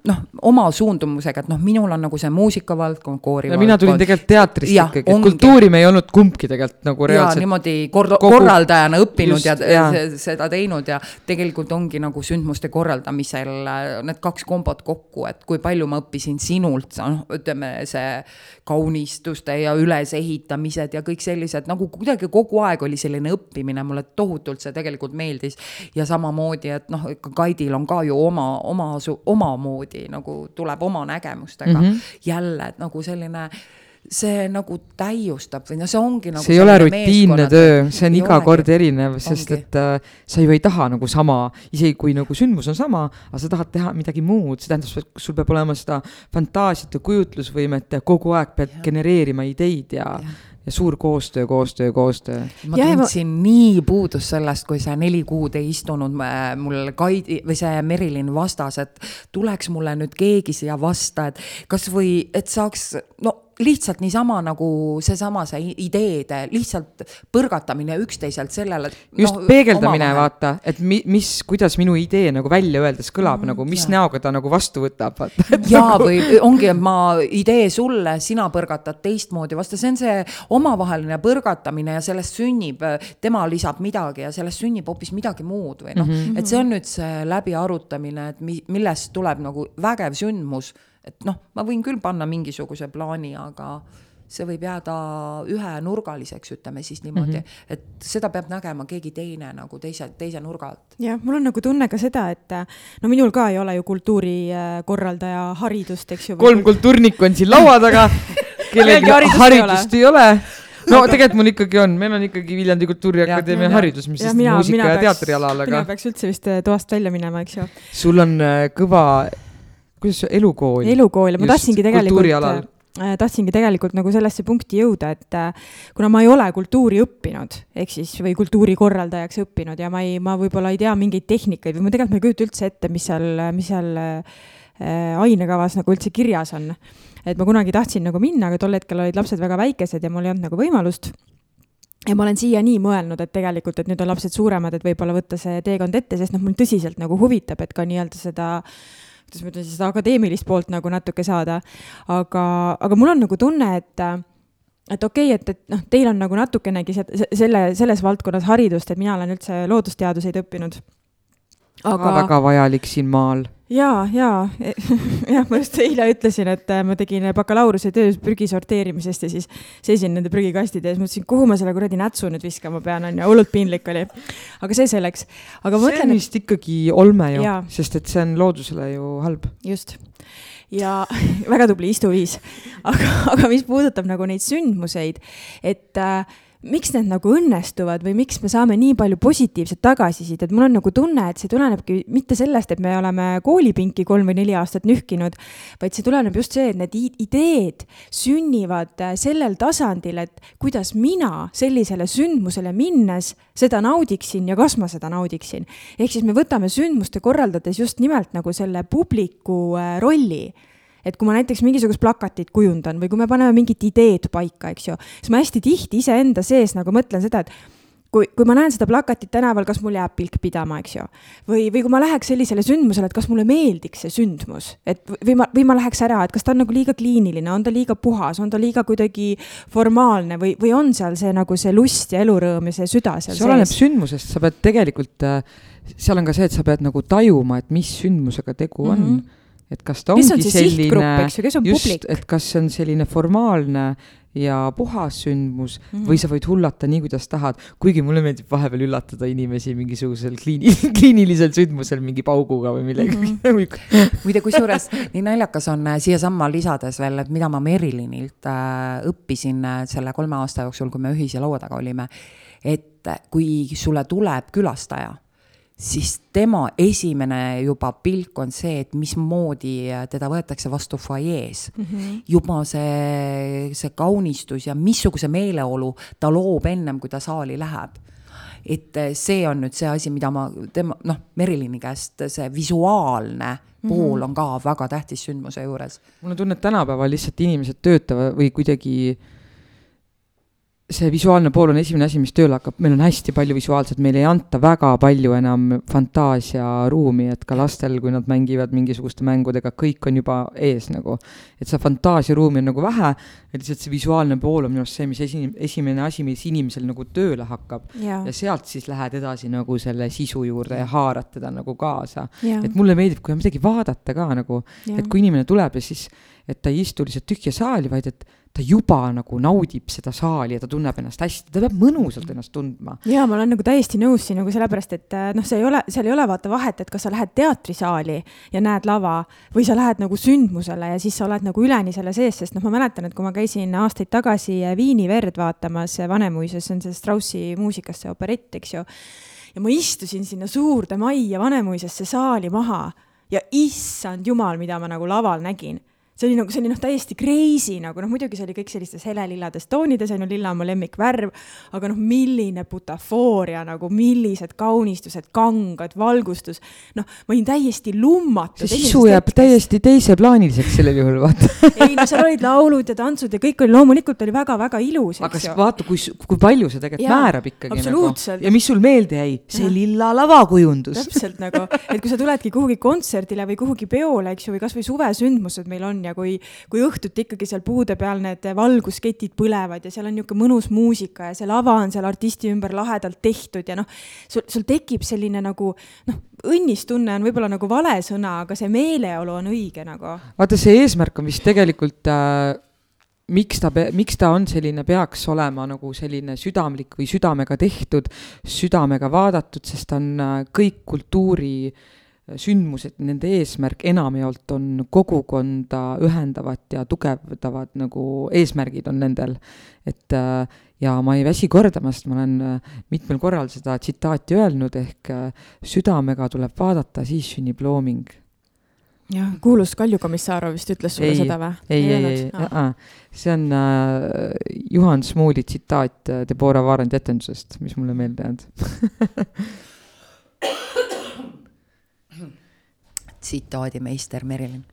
noh, oma suundumusega, et noh, minul on nagu see muusikavaldkond, koorivaldkond. mina tulin tegelikult teatrist ja, ikkagi, et kultuuri me ei olnud kumbki tegelikult nagu reaalselt. niimoodi kor-, kogu... korraldajana õppinud Just, ja, ja. seda teinud ja tegelikult ongi nagu sündmuste korraldamisel äh, need kaks kombot kokku, et kui palju ma õppisin sinult, noh, ütleme see kaunistuste ja ülesehitamised ja kõik sellised nagu kuidagi kogu aeg oli selline õppimine, mulle tohutult see tegelikult meeldis ja samamoodi samamoodi, et noh, ikka Kaidil on ka ju oma, oma, omamoodi nagu tuleb oma nägemustega mm. -hmm. jälle, et nagu selline see nagu täiustab või no see ongi nagu see ei ole rutiinne töö, see on iga olegi. kord erinev, sest ongi. et äh, sa ju ei taha nagu sama, isegi kui nagu sündmus on sama, aga sa tahad teha midagi muud, see tähendab, sul peab olema seda fantaasiat ja kujutlusvõimet ja kogu aeg pead ja. genereerima ideid ja, ja ja suur koostöö, koostöö, koostöö. ma ja, tundsin ma... nii puudust sellest, kui see neli kuud ei istunud äh, mul Kaidi või see Merilin vastas, et tuleks mulle nüüd keegi siia vasta, et kasvõi, et saaks, no lihtsalt niisama nagu seesama, see ideede lihtsalt põrgatamine üksteiselt sellele. just no, peegeldamine, vaata, et mi, mis, kuidas minu idee nagu välja öeldes kõlab mm, nagu, mis ja. näoga ta nagu vastu võtab, vaata. jaa, või ongi, et ma idee sulle, sina põrgatad teistmoodi, vaata, see on see omavaheline põrgatamine ja sellest sünnib, tema lisab midagi ja sellest sünnib hoopis midagi muud või noh mm -hmm., et see on nüüd see läbiarutamine, et mi-, millest tuleb nagu vägev sündmus et noh, ma võin küll panna mingisuguse plaani, aga see võib jääda ühenurgaliseks, ütleme siis niimoodi mm, -hmm. et seda peab nägema keegi teine nagu teise, teise nurga alt. jah, mul on nagu tunne ka seda, et no minul ka ei ole ju kultuurikorraldaja haridust, eks ju. kolm kultuurnikku on siin laua taga kellelgi haridust, haridust ei ole no aga... tegelikult mul ikkagi on, meil on ikkagi Viljandi Kultuuriakadeemia haridus, mis siis muusika ja, ja teatrialal, aga. mina peaks üldse vist äh, toast välja minema, eks ju. sul on äh, kõva kuidas see elukool? elukool ja ma tahtsingi tegelikult äh, tahtsingi tegelikult nagu sellesse punkti jõuda, et äh, kuna ma ei ole kultuuri õppinud, ehk siis, või kultuurikorraldajaks õppinud ja ma ei, ma võib-olla ei tea mingeid tehnikaid või ma tegelikult ma ei kujuta üldse ette, mis seal, mis seal äh, ainekavas nagu üldse kirjas on. et ma kunagi tahtsin nagu minna, aga tol hetkel olid lapsed väga väikesed ja mul ei olnud nagu võimalust ja ma olen siiani mõelnud, et tegelikult, et nüüd on lapsed suuremad, et võib-olla võtta see teekond ette, sest noh, mul tõsiselt nagu huvitab, et ka nii-öelda seda äh, kuidas ma ütlen seda akadeemilist poolt nagu natuke saada. aga, aga mul on nagu tunne, et et okei okay,, et, et noh, teil on nagu natukenegi selle, selles valdkonnas haridust, et mina olen üldse loodusteaduseid õppinud. Aga väga vajalik siin maal ja, ja jah, ma just eile ütlesin, et äh, ma tegin bakalaureuse töös prügi sorteerimisest ja siis seisin nende prügikastide ees, mõtlesin, kuhu ma selle kuradi nätsu nüüd viskama pean, onju, hullult piinlik oli. aga see selleks. aga ma mõtlen. see on vist ikkagi olme ju, sest et see on loodusele ju halb. just ja väga tubli istuviis. aga, aga mis puudutab nagu neid sündmuseid, et äh, miks need nagu õnnestuvad või miks me saame nii palju positiivset tagasisidet, mul on nagu tunne, et see tulenebki mitte sellest, et me oleme koolipinki kolm või neli aastat nühkinud, vaid see tuleneb just see, et need ideed sünnivad äh, sellel tasandil, et kuidas mina sellisele sündmusele minnes seda naudiksin ja kas ma seda naudiksin. ehk siis me võtame sündmuste korraldades just nimelt nagu selle publiku äh, rolli et kui ma näiteks mingisugust plakatit kujundan või kui me paneme mingit ideed paika, eks ju, siis ma hästi tihti iseenda sees nagu mõtlen seda, et kui, kui ma näen seda plakatit tänaval, kas mul jääb pilk pidama, eks ju. või, või kui ma läheks sellisele sündmusele, et kas mulle meeldiks see sündmus, et või ma, või ma läheks ära, et kas ta on nagu liiga kliiniline, on ta liiga puhas, on ta liiga kuidagi formaalne või, või on seal see nagu see lust ja elurõõm ja see süda seal see oleneb sündmusest, sa pead tegelikult äh, seal on ka see, et sa pead nagu tajuma, et mis sündmusega tegu on mm. -hmm et kas ta ongi on selline, just, et kas see on selline formaalne ja puhas sündmus mm -hmm. või sa võid hullata nii, kuidas tahad, kuigi mulle meeldib vahepeal üllatada inimesi mingisugusel kliini, kliinilisel sündmusel mingi pauguga või millegagi mm -hmm. muide, kusjuures nii naljakas on äh, siiasamma lisades veel, et mida ma Merilinilt äh, õppisin äh, selle kolme aasta jooksul, kui me ühise laua taga olime, et äh, kui sulle tuleb külastaja siis tema esimene juba pilk on see, et mismoodi teda võetakse vastu fuajees mm. -hmm. juba see, see kaunistus ja missuguse meeleolu ta loob ennem, kui ta saali läheb. et see on nüüd see asi, mida ma tema, noh, Merilini käest see visuaalne mhm. pool mm -hmm. on ka väga tähtis sündmuse juures. mul on tunne, et tänapäeval lihtsalt inimesed töötavad või kuidagi äh, see visuaalne pool on esimene asi, mis tööle hakkab, meil on hästi palju visuaalset, meile ei anta väga palju enam fantaasiaruumi, et ka lastel, kui nad mängivad mingisuguste mängudega, kõik on juba ees nagu. et seda fantaasiaruumi on nagu vähe, et lihtsalt see visuaalne pool on minu arust see, mis esi-, esimene asi, mis inimesel nagu tööle hakkab. ja sealt siis lähed edasi nagu selle sisu juurde ja haarad teda nagu kaasa. et mulle meeldib, kui on midagi vaadata ka nagu, et kui inimene tuleb ja siis, et ta ei istu lihtsalt tühja saali, vaid et ta juba nagu naudib seda saali ja ta tunneb ennast hästi, ta peab mõnusalt ennast tundma. ja ma olen nagu täiesti nõus siin nagu sellepärast, et äh, noh, see ei ole, seal ei ole vaata vahet, et kas sa lähed teatrisaali ja näed lava või sa lähed nagu sündmusele ja siis sa oled nagu üleni selle sees, sest noh, ma mäletan, et kui ma käisin aastaid tagasi Viini verd vaatamas Vanemuises, see on see Straussi muusikast, see operett, eks ju. ja ma istusin sinna suurde majja Vanemuisesse saali maha ja issand jumal, mida ma nagu laval nägin see oli nagu, see oli noh, täiesti crazy nagu noh, muidugi see oli kõik sellistes helelillades toonides, on ju, lilla on mu lemmikvärv, aga noh, milline butafooria nagu, millised kaunistused, kangad, valgustus, noh, ma olin täiesti lummatu. see sisu jääb hetkest. täiesti teiseplaaniliseks sellel juhul, vaata ei no seal olid laulud ja tantsud ja kõik oli loomulikult oli väga-väga ilus, aga ju. vaata, kui, kui palju see tegelikult ja, määrab ikkagi nagu. ja mis sul meelde jäi, see ja. lilla lavakujundus. täpselt nagu, et kui sa tuledki kuhugi kontserdile või kuhugi peole, eks ju, või kasvõi suvesündmused meil on ja kui, kui õhtuti ikkagi seal puude peal need valgusketid põlevad ja seal on niisugune mõnus muusika ja see lava on seal artisti ümber lahedalt tehtud ja noh, sul, sul tekib selline nagu noh, õnnistunne on võib-olla nagu vale sõna, aga see meeleolu on õige nagu. vaata, see eesmärk on vist tegelikult äh miks ta, miks ta on selline, peaks olema nagu selline südamlik või südamega tehtud, südamega vaadatud, sest ta on äh, kõik kultuuri äh, sündmused, nende eesmärk enamjaolt on kogukonda ühendavat ja tugevdavat nagu eesmärgid on nendel. et äh, ja ma ei väsi kordamast, ma olen äh, mitmel korral seda tsitaati öelnud, ehk äh, südamega tuleb vaadata, siis sünnib looming. jah, kuulus Kalju Komissarov vist ütles sulle ei, seda või? ei, ei, ei, ei, see on äh, Juhan Smuuli tsitaat Deborah Varendi etendusest, mis mulle meelde jäänud tsitaadimeister Merilin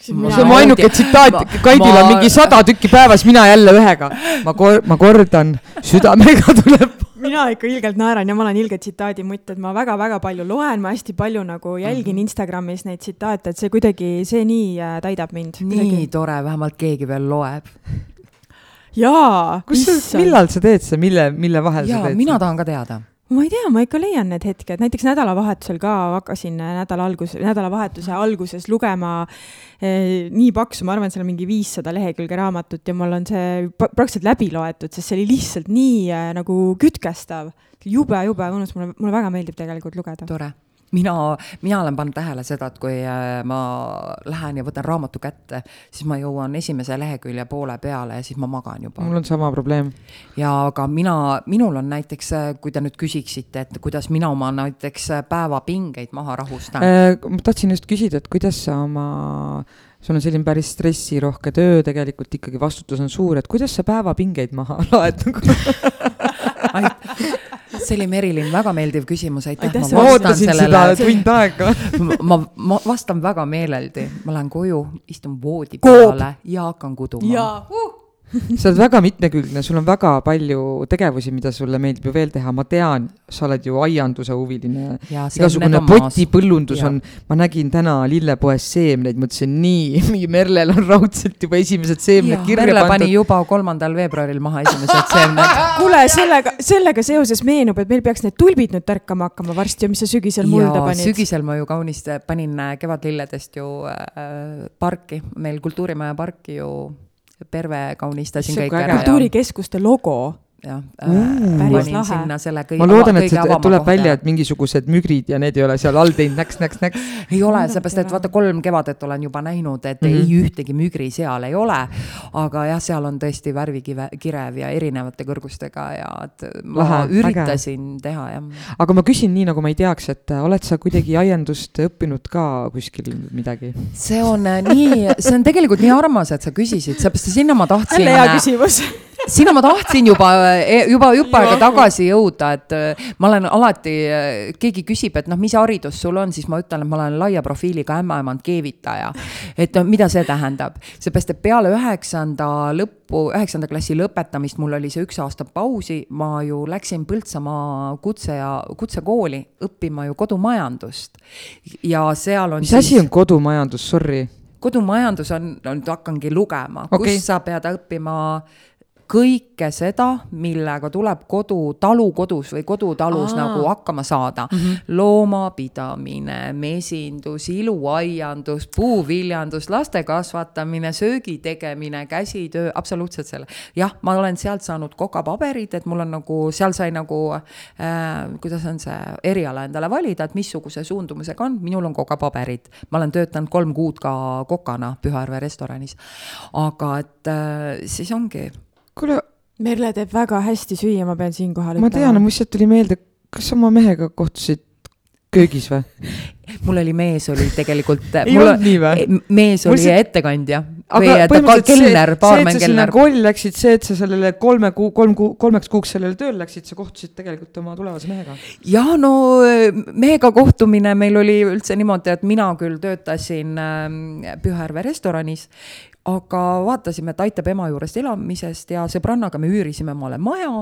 see on mu ainuke tsitaat, Kaidil ma... on mingi sada tükki päevas, mina jälle ühega. ma kor-, ma kordan, südamega tuleb. mina ikka ilgelt naeran ja ma olen ilge tsitaadimutt, et ma väga-väga palju loen, ma hästi palju nagu jälgin mm -hmm. Instagramis neid tsitaate, et see kuidagi, see nii äh, täidab mind. nii kuidagi. tore, vähemalt keegi veel loeb. jaa. kus sa, millal sa teed seda, mille, mille vahel jaa, sa teed? mina tahan ka teada ma ei tea, ma ikka leian need hetked, näiteks nädalavahetusel ka hakkasin nädala algus, nädalavahetuse alguses lugema eh, nii paksu, ma arvan, seal on mingi viissada lehekülge raamatut ja mul on see praktiliselt läbi loetud, sest see oli lihtsalt nii eh, nagu kütkestav. jube, jube mõnus, mulle, mulle väga meeldib tegelikult lugeda. tore mina, mina olen pannud tähele seda, et kui äh, ma lähen ja võtan raamatu kätte, siis ma jõuan esimese lehekülje poole peale ja siis ma magan juba. mul on sama probleem. ja aga mina, minul on näiteks, äh, kui te nüüd küsiksite, et kuidas mina oma näiteks äh, päevapingeid maha rahustan äh,. ma tahtsin just küsida, et kuidas sa oma sul on selline päris stressirohke töö, tegelikult ikkagi vastutus on suur, et kuidas sa päevapingeid maha laed nagu see oli Merilin, väga meeldiv küsimus, aitäh. ma ootasin seda tund aega. Ma, ma vastan väga meeleldi, ma lähen koju, istun voodi peale ja hakkan kuduma. Uh sa oled väga mitmekülgne, sul on väga palju tegevusi, mida sulle meeldib ju veel teha, ma tean, sa oled ju aianduse huviline. igasugune potipõllundus on, ma nägin täna lillepoes seemneid, mõtlesin nii, mingi Merlel on raudselt juba esimesed seemned kirja Merle pandud. pani juba kolmandal veebruaril maha esimesed seemned kuule, sellega, sellega seoses meenub, et meil peaks need tulbid nüüd tärkama hakkama varsti ja mis sa sügisel mulda panid. sügisel ma ju kaunist panin äh, kevadlilledest ju äh, parki, meil Kultuurimaja parki ju Perve kaunistasin kõik ära. kultuurikeskuste logo jah äh,, panin lahe. sinna selle kõige ma loodan, et see tuleb kohta. välja, et mingisugused mügrid ja need ei ole seal all teinud näks, näks, näks. ei ole, sellepärast et vaata, kolm kevadet olen juba näinud, et mm -hmm. ei ühtegi mügri seal ei ole. aga jah, seal on tõesti värvikive, kirev ja erinevate kõrgustega ja et ma lahe, üritasin äge. teha, jah. aga ma küsin nii, nagu ma ei teaks, et äh, oled sa kuidagi aiandust õppinud ka kuskil midagi? see on äh, nii, see on tegelikult nii armas, et sa küsisid, sellepärast et sinna ma tahtsin. jälle hea küsimus sinna ma tahtsin juba, eh, juba jupp aega tagasi jõuda, et eh, ma olen alati, eh, keegi küsib, et noh, mis haridus sul on, siis ma ütlen, et ma olen laia profiiliga ämmaemand keevitaja. et no mida see tähendab, seepärast, et peale üheksanda lõppu, üheksanda klassi lõpetamist, mul oli see üks aasta pausi, ma ju läksin Põltsamaa kutse ja kutsekooli õppima ju kodumajandust. ja seal on. mis siis... asi on kodumajandus, sorry? kodumajandus on, nüüd hakkangi lugema okay., kus sa pead õppima kõike seda, millega tuleb kodu, talukodus või kodutalus Aa. nagu hakkama saada mm. -hmm. loomapidamine, mesindus, iluaiandus, puuviljandus, laste kasvatamine, söögi tegemine, käsitöö, absoluutselt selle. jah, ma olen sealt saanud kokapaberid, et mul on nagu, seal sai nagu äh,, kuidas on see eriala endale valida, et missuguse suundumusega on, minul on kokapaberid. ma olen töötanud kolm kuud ka kokana Pühajärve restoranis. aga et äh, siis ongi kuule. Merle teeb väga hästi süüa, ma pean siinkohal ütlema. ma tean, mul lihtsalt tuli meelde, kas sa oma mehega kohtusid köögis või? mul oli mees oli tegelikult ei olnud nii või? Mees oli see... ettekandja. või et kelner, baarmen, kelner. koll läksid, see, et sa sellele kolme kuu, kolm kuu, kolmeks kuuks sellele tööle läksid, sa kohtusid tegelikult oma tulevase mehega? ja no mehega kohtumine meil oli üldse niimoodi, et mina küll töötasin ähm, Pühajärve restoranis aga vaatasime, et aitab ema juurest elamisest ja sõbrannaga me üürisime omale maja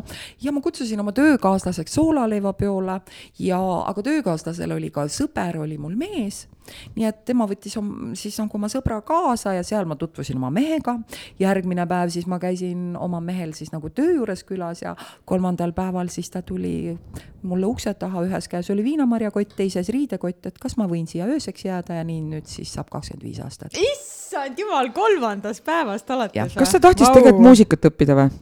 ja ma kutsusin oma töökaaslaseks soolaleivapeole ja, aga töökaaslasel oli ka sõber, oli mul mees nii et tema võttis siis nagu oma sõbra kaasa ja seal ma tutvusin oma mehega. järgmine päev siis ma käisin oma mehel siis nagu töö juures külas ja kolmandal päeval siis ta tuli mulle ukse taha, ühes käes oli viinamarjakott, teises riidekott, et kas ma võin siia ööseks jääda ja nii nüüd siis saab kakskümmend viis aastat. issand jumal, kolmandast päevast alates. kas ta tahtis wow. tegelikult muusikat õppida või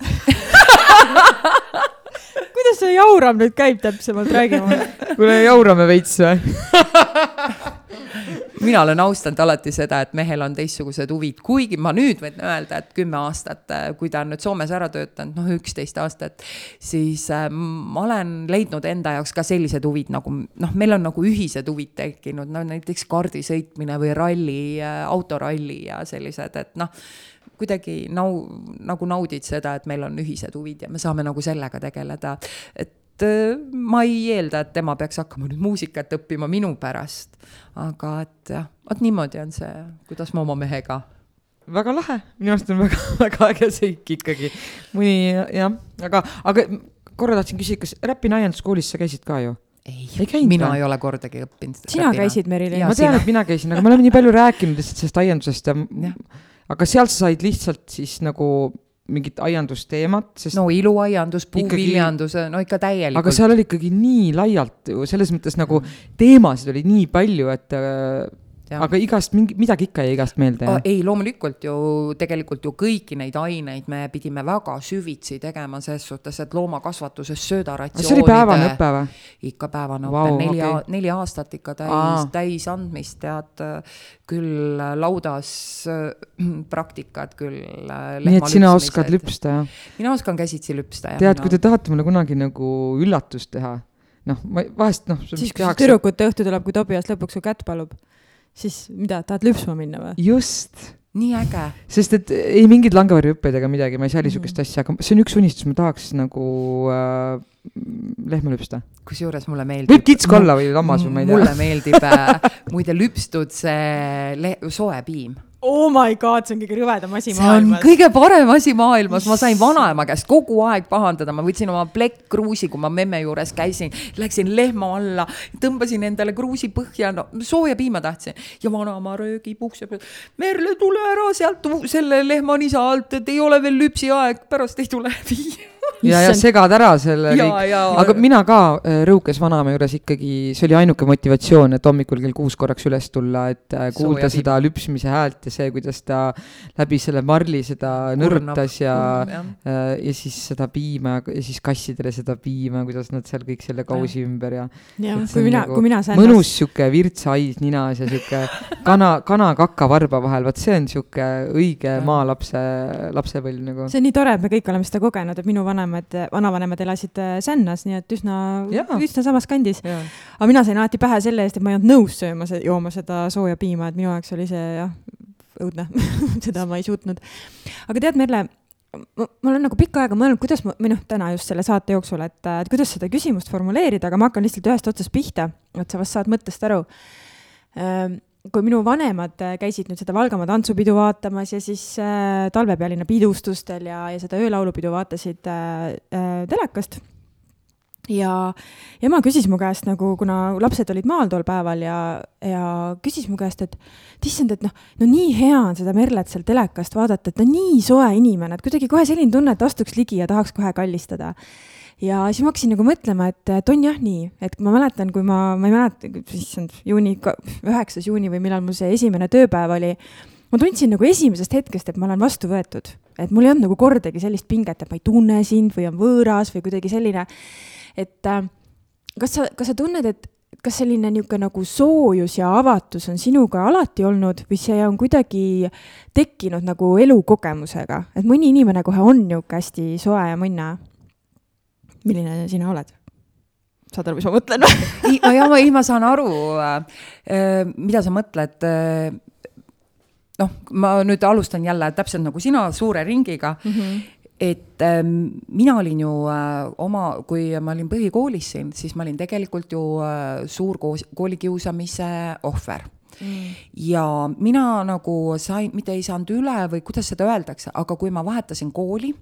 kuidas see jauram nüüd käib täpsemalt, räägi mulle. kuule, jaurame veits või mina olen austanud alati seda, et mehel on teistsugused huvid, kuigi ma nüüd võin öelda, et kümme aastat, kui ta on nüüd Soomes ära töötanud, noh, üksteist aastat, siis äh, ma olen leidnud enda jaoks ka sellised huvid nagu noh, meil on nagu ühised huvid tekkinud, no näiteks kaardi sõitmine või ralli, äh, autoralli ja sellised, et noh kuidagi nau-, nagu naudid seda, et meil on ühised huvid ja me saame nagu sellega tegeleda. et äh, ma ei eelda, et tema peaks hakkama nüüd muusikat õppima minu pärast. aga et jah, vot niimoodi on see, kuidas ma oma mehega väga lahe, minu arust on väga, väga äge seik ikkagi. mõni jah, aga, aga korra tahtsin küsida, kas Räpina aianduskoolis sa käisid ka ju? ei, ei mina ka? ei ole kordagi õppinud. sina räpina. käisid, Merilin? ma tean, et mina käisin, aga me oleme nii palju rääkinud lihtsalt sellest aiandusest ja, ja aga sealt sa said lihtsalt siis nagu mingit aiandusteemat, sest no iluaiandus, puuviljandus, no ikka täielikult. aga seal oli ikkagi nii laialt ju, selles mõttes nagu teemasid oli nii palju, et äh, jah. aga igast mingi, midagi ikka jäi igast meelde, jah? ei, loomulikult ju tegelikult ju kõiki neid aineid me pidime väga süvitsi tegema ses suhtes, et loomakasvatuses söödaratsioonide. see oli päevane õpe või? ikka päevane õpe wow,, neli okay., neli aastat ikka täis, täis andmist, tead, küll laudas praktikad, küll nii et sina oskad lüpsta, jah? mina oskan käsitsi lüpsta, jah. tead, kui te tahate mulle kunagi nagu üllatust teha, noh, ma vahest noh. siis, kui tüdrukute õhtu tuleb, kui Tobias lõpuks su kätt palub, siis mida, tahad lüpsma minna või? just nii äge. sest et ei mingeid langevarjuhüppeid ega midagi, ma ei salli niisugust mm. asja, aga see on üks unistus, ma tahaks nagu äh, lehma lüpsta. kusjuures mulle meeldib. võib kitsk olla või lammas või ma ei tea. mulle meeldib äh, muide lüpstud see soe piim oh my god, see on kõige rõvedam asi see maailmas. kõige parem asi maailmas, ma sain vanaema käest kogu aeg pahandada, ma võtsin oma plekkkruusi, kui ma memme juures käisin, läksin lehma alla, tõmbasin endale kruusi põhja, no sooja piima tahtsin. Ja vanaema röögib ukse peal. Merle, tule ära sealt selle lehmanisa alt, et ei ole veel lüpsiaeg, pärast ei tule piim ja, ja segad ära selle ja, kõik. aga mina ka äh, Rõukes vanaema juures ikkagi, see oli ainuke motivatsioon, et hommikul kell kuus korraks üles tulla, et äh, kuulda Sooja seda lüpsmise häält ja see, kuidas ta läbi selle marli seda nõrtas ja, ja, äh, ja siis seda piima ja siis kassidele seda piima, kuidas nad seal kõik selle kausi ja. ümber ja. jah, kui mina nagu, kui mina sain. mõnus sihuke virtshais ninas ja sihuke kana, kana-kaka varba vahel, vot see on sihuke õige maalapse, lapsepõlv nagu. see on nii tore, et me kõik oleme seda kogenud, et minu vanem vanavanemad, vanavanemad elasid äh, Sännas, nii et üsna, üsna samas kandis. aga mina sain alati pähe selle eest, et ma ei olnud nõus sööma, jooma seda sooja piima, et minu jaoks oli see jah, õudne seda ma ei suutnud. aga tead, Merle, ma, ma olen nagu pikka aega mõelnud, kuidas ma, või noh, täna just selle saate jooksul, et, et kuidas seda küsimust formuleerida, aga ma hakkan lihtsalt ühest otsast pihta, et sa vast saad mõttest aru ehm, kui minu vanemad äh, käisid nüüd seda Valgamaa tantsupidu vaatamas ja siis äh, talvepealinna pidustustel ja, ja seda öölaulupidu vaatasid äh, äh, telekast. ja ema küsis mu käest nagu, kuna lapsed olid maal tol päeval ja, ja küsis mu käest, et issand, et noh, no nii hea on seda Merlet seal telekast vaadata, et ta nii soe inimene, et kuidagi kohe selline tunne, et astuks ligi ja tahaks kohe kallistada ja siis ma hakkasin nagu mõtlema, et, et on jah nii, et ma mäletan, kui ma, ma ei mäleta, issand, juuni, üheksas juuni või millal mul see esimene tööpäev oli, ma tundsin nagu esimesest hetkest, et ma olen vastu võetud, et mul ei olnud nagu kordagi sellist pinget, et ma ei tunne sind või on võõras või kuidagi selline, et äh, kas sa, kas sa tunned, et kas selline niisugune nagu soojus ja avatus on sinuga alati olnud või see on kuidagi tekkinud nagu elukogemusega, et mõni inimene kohe on niisugune hästi soe ja mõnna milline sina oled? saad aru, mis ma mõtlen või? ja ma, ei, ma saan aru, äh, mida sa mõtled. Äh, noh, ma nüüd alustan jälle täpselt nagu sina, suure ringiga mm. -hmm et äh, mina olin ju äh, oma, kui ma olin põhikoolis siin, siis ma olin tegelikult ju äh, suur koos, koolikiusamise ohver mm.. Ja mina nagu sain, mitte ei saanud üle või kuidas seda öeldakse, aga kui ma vahetasin kooli,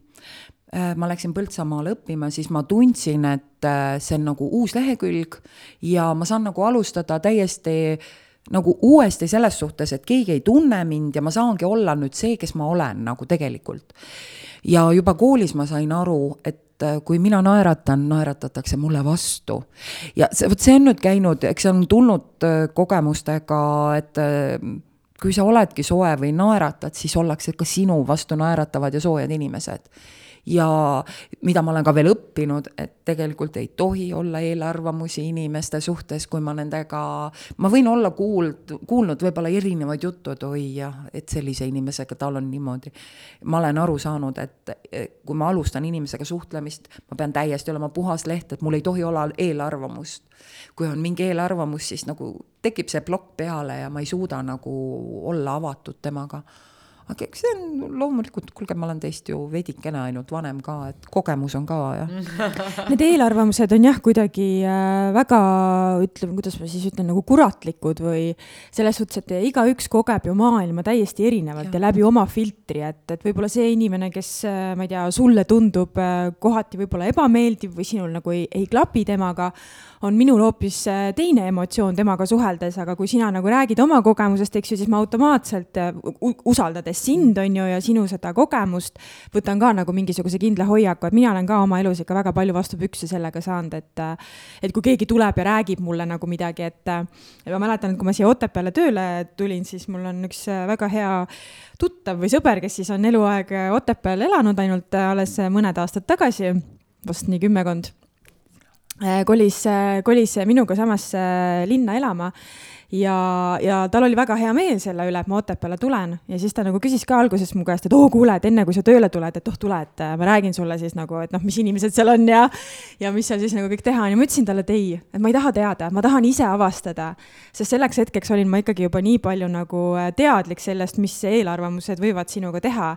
Äh, ma läksin Põltsamaale õppima, siis ma tundsin, et äh, see on nagu uus lehekülg ja ma saan nagu alustada täiesti nagu uuesti selles suhtes, et keegi ei tunne mind ja ma saangi olla nüüd see, kes ma olen nagu tegelikult. ja juba koolis ma sain aru, et äh, kui mina naeratan, naeratatakse mulle vastu. ja see, vot see on nüüd käinud, eks see on tulnud kogemustega, et kui sa oledki soe või naeratad, siis ollakse ka sinu vastu naeratavad ja soojad inimesed ja mida ma olen ka veel õppinud, et tegelikult ei tohi olla eelarvamusi inimeste suhtes, kui ma nendega, ma võin olla kuuld-, kuulnud võib-olla erinevaid juttu, et oi jah, et sellise inimesega tal on niimoodi. ma olen aru saanud, et kui ma alustan inimesega suhtlemist, ma pean täiesti olema puhas leht, et mul ei tohi olla eelarvamust. kui on mingi eelarvamus, siis nagu tekib see plokk peale ja ma ei suuda nagu olla avatud temaga aga eks see on loomulikult, kuulge, ma olen teist ju veidikene ainult vanem ka, et kogemus on ka jah. Need eelarvamused on jah, kuidagi äh, väga, ütleme, kuidas ma siis ütlen, nagu kuratlikud või selles suhtes, et igaüks kogeb ju maailma täiesti erinevalt ja, ja läbi oma filtri, et, et võib-olla see inimene, kes äh, ma ei tea, sulle tundub äh, kohati võib-olla ebameeldiv või sinul nagu ei, ei klapi temaga on minul hoopis äh, teine emotsioon temaga suheldes, aga kui sina nagu räägid oma kogemusest, eks ju, siis ma automaatselt, äh, usaldades sind, on ju, ja sinu seda kogemust, võtan ka nagu mingisuguse kindla hoiaku, et mina olen ka oma elus ikka väga palju vastu pükse sellega saanud, et et kui keegi tuleb ja räägib mulle nagu midagi, et ma mäletan, et kui ma siia Otepääle tööle tulin, siis mul on üks väga hea tuttav või sõber, kes siis on eluaeg Otepääl elanud ainult alles mõned aastad tagasi, vast nii kümmekond kolis, kolis minuga samasse linna elama. Ja, ja tal oli väga hea meel selle üle, et ma Otepääle tulen. Ja siis ta nagu küsis ka alguses mu käest, et oo, kuule, et enne kui sa tööle tuled, et oh, tule, et äh, ma räägin sulle siis nagu, et noh, mis inimesed seal on ja ja mis seal siis nagu kõik teha on. Ja ma ütlesin talle, et ei, et ma ei taha teada, ma tahan ise avastada. sest selleks hetkeks olin ma ikkagi juba nii palju nagu äh, teadlik sellest, mis eelarvamused võivad sinuga teha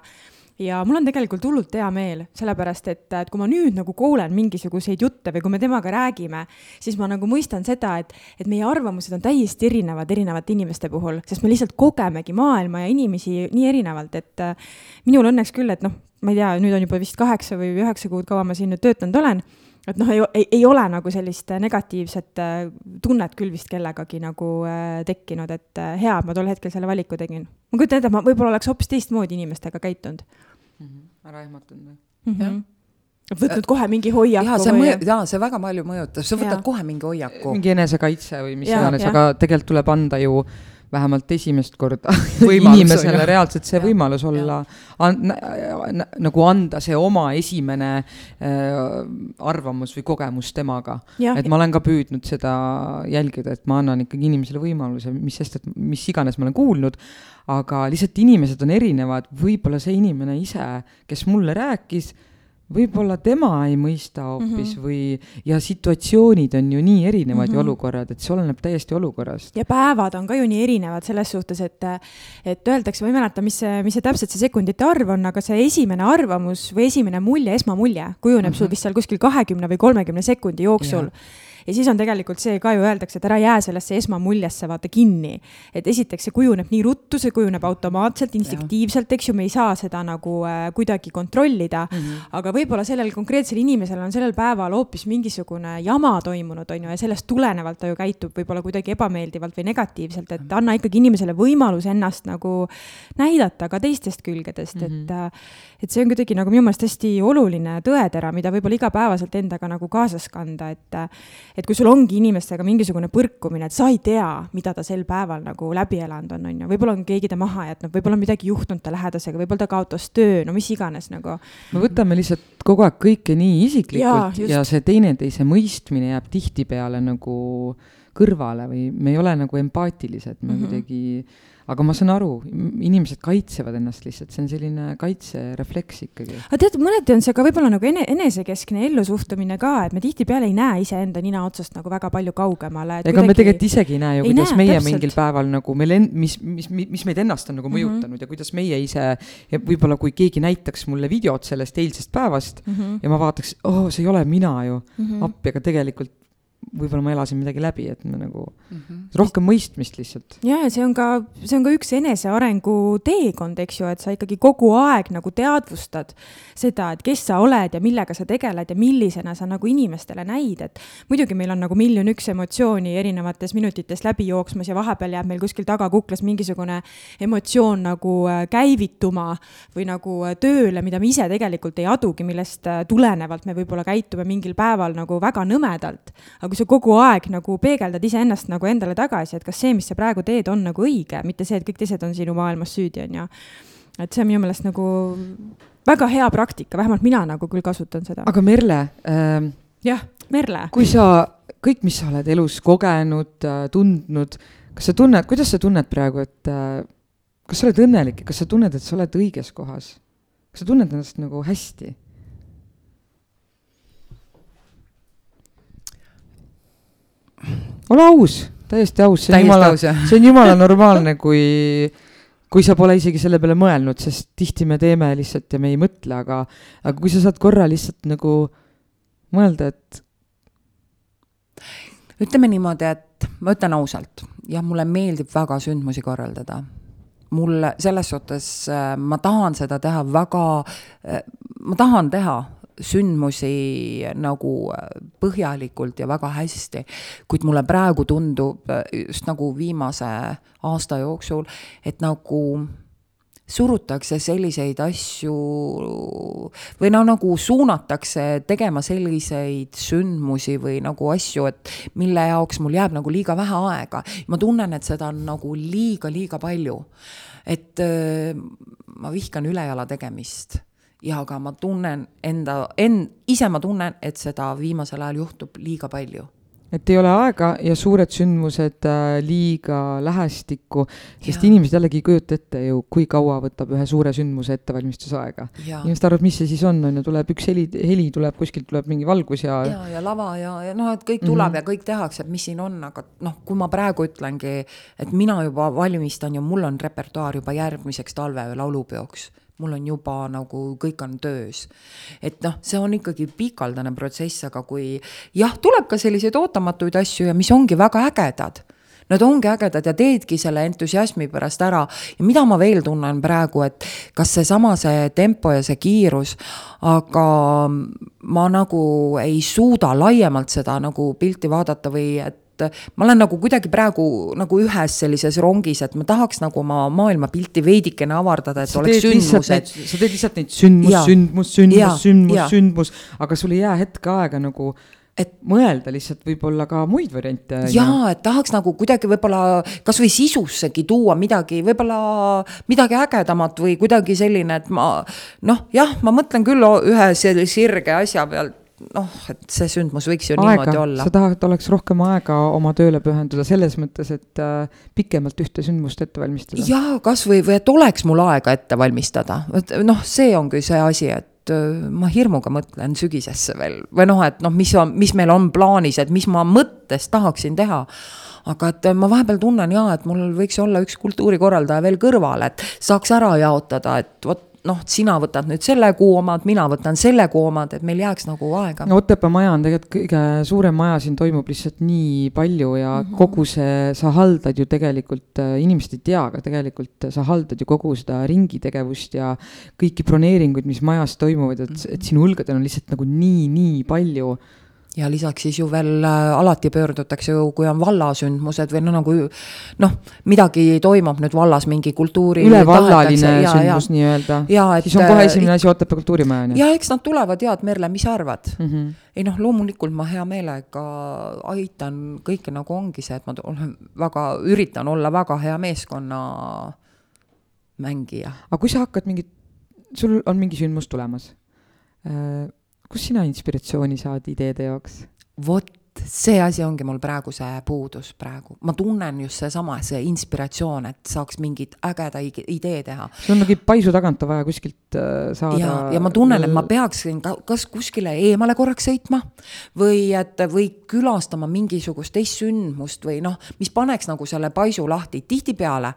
ja mul on tegelikult hullult hea meel, sellepärast et, et kui ma nüüd nagu kuulen mingisuguseid jutte või kui me temaga räägime, siis ma nagu mõistan seda, et, et meie arvamused on täiesti erinevad erinevate inimeste puhul, sest me lihtsalt kogemegi maailma ja inimesi nii erinevalt, et äh, minul õnneks küll, et noh, ma ei tea, nüüd on juba vist kaheksa või üheksa kuud, kaua ma siin nüüd töötanud olen et noh, ei, ei, ei ole nagu sellist negatiivset äh, tunnet küll vist kellegagi nagu äh, tekkinud, et äh, hea, et ma tol hetkel selle valiku tegin. ma kujutan ette, ma võib-olla oleks hoopis teistmoodi inimestega käitunud mm. -hmm. ära ehmatanud või mm? -hmm võtnud kohe mingi hoiaku. jaa, see mõju, jaa, see väga palju mõjutab, sa võtad ja. kohe mingi hoiaku. mingi enesekaitse või mis iganes, aga tegelikult tuleb anda ju äh, vähemalt esimest korda inimesele reaalselt see ja, võimalus olla, nagu anda see oma esimene äh, arvamus või kogemus temaga. et ma olen ka püüdnud seda jälgida, et ma annan ikkagi inimesele võimaluse, mis sest, et mis iganes ma olen kuulnud, aga lihtsalt inimesed on erinevad, võib-olla see inimene ise, kes mulle rääkis võib-olla tema ei mõista hoopis mm -hmm. või, ja situatsioonid on ju nii erinevad mm -hmm. ja olukorrad, et see oleneb täiesti olukorrast. ja päevad on ka ju nii erinevad selles suhtes, et, et öeldakse, ma ei mäleta, mis see, mis see täpselt see sekundite arv on, aga see esimene arvamus või esimene mulje, esmamulje kujuneb mm -hmm. sul vist seal kuskil kahekümne või kolmekümne sekundi jooksul ja siis on tegelikult see ka ju öeldakse, et ära jää sellesse esmamuljesse vaata kinni. et esiteks see kujuneb nii ruttu, see kujuneb automaatselt, instinktiivselt, eks ju, me ei saa seda nagu äh, kuidagi kontrollida mm. -hmm. aga võib-olla sellel konkreetsel inimesel on sellel päeval hoopis mingisugune jama toimunud, on ju, ja sellest tulenevalt ta ju käitub võib-olla kuidagi ebameeldivalt või negatiivselt, et anna ikkagi inimesele võimalus ennast nagu näidata ka teistest külgedest mm, -hmm. et äh, et see on kuidagi nagu minu meelest hästi oluline tõetera, mida võib-olla igapäevaselt endaga nagu kaasas kanda, et et kui sul ongi inimestega mingisugune põrkumine, et sa ei tea, mida ta sel päeval nagu läbi elanud on, on ju, võib-olla on keegi ta maha jätnud, võib-olla on midagi juhtunud ta lähedasega, võib-olla ta kaotas töö, no mis iganes nagu. me võtame lihtsalt kogu aeg kõike nii isiklikult ja, ja see teineteise mõistmine jääb tihtipeale nagu kõrvale või me ei ole nagu empaatilised, me mm -hmm. kuidagi aga ma saan aru, inimesed kaitsevad ennast lihtsalt, see on selline kaitserefleks ikkagi. aga tead, mõneti on see ka võib-olla nagu ene-, enesekeskne ellusuhtumine ka, et me tihtipeale ei näe iseenda nina otsast nagu väga palju kaugemale. ega kuidagi... me tegelikult isegi ei näe ju, kuidas näe, meie täpselt. mingil päeval nagu meil en-, mis, mis, mis meid ennast on nagu mhm. mõjutanud mm -hmm. ja kuidas meie ise ja võib-olla kui keegi näitaks mulle videot sellest eilsest päevast mm -hmm. ja ma vaataks, oh, see ei ole mina ju mm, -hmm. appi, aga tegelikult võib-olla ma elasin midagi läbi, et me nagu mm -hmm. rohkem mõistmist lihtsalt. ja, ja see on ka, see on ka üks enesearengu teekond, eks ju, et sa ikkagi kogu aeg nagu teadvustad seda, et kes sa oled ja millega sa tegeled ja millisena sa nagu inimestele näid, et muidugi meil on nagu miljon üks emotsiooni erinevates minutites läbi jooksmas ja vahepeal jääb meil kuskil tagakuklas mingisugune emotsioon nagu äh, käivituma või nagu äh, tööle, mida me ise tegelikult ei adugi, millest äh, tulenevalt me võib-olla käitume mingil päeval nagu väga nõmedalt. aga kui sa kogu aeg nagu peegeldad iseennast nagu endale tagasi, et kas see, mis sa praegu teed, on nagu õige, mitte see, et kõik teised on sinu maailmas süüdi, on ju. et see on minu meelest nagu väga hea praktika, vähemalt mina nagu küll kasutan seda. aga Merle ähm,. jah, Merle. kui sa, kõik, mis sa oled elus kogenud, äh, tundnud, kas sa tunned, kuidas sa tunned praegu, et äh, kas sa oled õnnelik ja kas sa tunned, et sa oled õiges kohas? kas sa tunned ennast nagu hästi? Ole aus, täiesti aus, see on jumala, see on jumala normaalne, kui, kui sa pole isegi selle peale mõelnud, sest tihti me teeme lihtsalt ja me ei mõtle, aga, aga kui sa saad korra lihtsalt nagu mõelda, et. ütleme niimoodi, et ma ütlen ausalt, jah, mulle meeldib väga sündmusi korraldada mulle selles suhtes äh, ma tahan seda teha väga, äh, ma tahan teha sündmusi nagu äh, põhjalikult ja väga hästi, kuid mulle praegu tundub äh, just nagu viimase aasta jooksul, et nagu surutakse selliseid asju või no nagu suunatakse tegema selliseid sündmusi või nagu asju, et mille jaoks mul jääb nagu liiga vähe aega. ma tunnen, et seda on nagu liiga-liiga palju. et äh, ma vihkan ülejala tegemist ja aga ma tunnen enda, en-, ise ma tunnen, et seda viimasel ajal juhtub liiga palju et ei ole aega ja suured sündmused äh, liiga lähestikku, sest Ja. inimesed jällegi ei kujuta ette ju, kui kaua võtab ühe suure sündmuse ettevalmistus aega. ja inimesed arvavad, mis see siis on, on ju, tuleb üks heli, heli tuleb kuskilt, tuleb mingi valgus ja, ja, ja lava ja, ja noh, et kõik tuleb mm. -hmm. ja kõik tehakse, et mis siin on, aga noh, kui ma praegu ütlengi, et mina juba valmistan ju, mul on repertuaar juba järgmiseks talve laulupeoks mul on juba nagu kõik on töös. et noh, see on ikkagi pikaldane protsess, aga kui jah, tuleb ka selliseid ootamatuid asju ja mis ongi väga ägedad Nad ongi ägedad ja teedki selle entusiasmi pärast ära ja mida ma veel tunnen praegu, et kas seesama see tempo ja see kiirus, aga ma nagu ei suuda laiemalt seda nagu pilti vaadata või et ma olen nagu kuidagi praegu nagu ühes sellises rongis, et ma tahaks nagu oma maailmapilti veidikene avardada, et sa oleks sündmused. sa teed lihtsalt neid sündmus, sündmus, sündmus, sündmus, sündmus, aga sul ei jää hetk aega nagu Et- mõelda lihtsalt võib-olla ka muid variante. jaa, et tahaks nagu kuidagi võib-olla kasvõi sisussegi tuua midagi, võib-olla midagi ägedamat või kuidagi selline, et ma noh, jah, ma mõtlen küll ühe sellise sirge asja pealt, noh, et see sündmus võiks ju niimoodi aega, olla sa. tahad, et oleks rohkem aega oma tööle pühenduda selles mõttes, et äh, pikemalt ühte sündmust ette valmistada. jaa, kasvõi või et oleks mul aega ette valmistada, et noh, see ongi see asi, et öö, ma hirmuga mõtlen sügisesse veel või noh, et noh, mis on, mis meil on plaanis, et mis ma mõttes tahaksin teha aga et ma vahepeal tunnen jaa, et mul võiks olla üks kultuurikorraldaja veel kõrval, et saaks ära jaotada, et vot noh, sina võtad nüüd selle kuu omad, mina võtan selle kuu omad, et meil jääks nagu aega. no Otepää maja on tegelikult kõige suurem maja, siin toimub lihtsalt nii palju ja mm -hmm. kogu see, sa haldad ju tegelikult, inimesed ei tea, aga tegelikult sa haldad ju kogu seda ringitegevust ja kõiki broneeringuid, mis majas toimuvad, et, et sinu õlgadel on lihtsalt nagu nii, nii palju ja lisaks siis ju veel äh, alati pöördutakse ju, kui on vallasündmused või no nagu noh, midagi toimub nüüd vallas, mingi kultuuri. ülevallaline sündmus nii-öelda. siis on kohe esimene asi Otepää kultuurimaja, on ju? ja eks nad tulevad ja, et Merle, mis sa arvad? Mhm. ei noh, loomulikult ma hea meelega aitan kõike, nagu ongi see, et ma olen väga, üritan olla väga hea meeskonna mängija. aga kui sa hakkad mingit, sul on mingi sündmus tulemas, kust sina inspiratsiooni saad ideede jaoks? vot see asi ongi mul praegu see puudus praegu, ma tunnen just seesama, see inspiratsioon, et saaks mingit ägeda idee teha. sul on mingi paisu tagant on vaja kuskilt äh, saada. ja, ja ma tunnen, et ma peaksin ka kas kuskile eemale korraks sõitma või et, või külastama mingisugust teist sündmust või noh, mis paneks nagu selle paisu lahti. tihtipeale,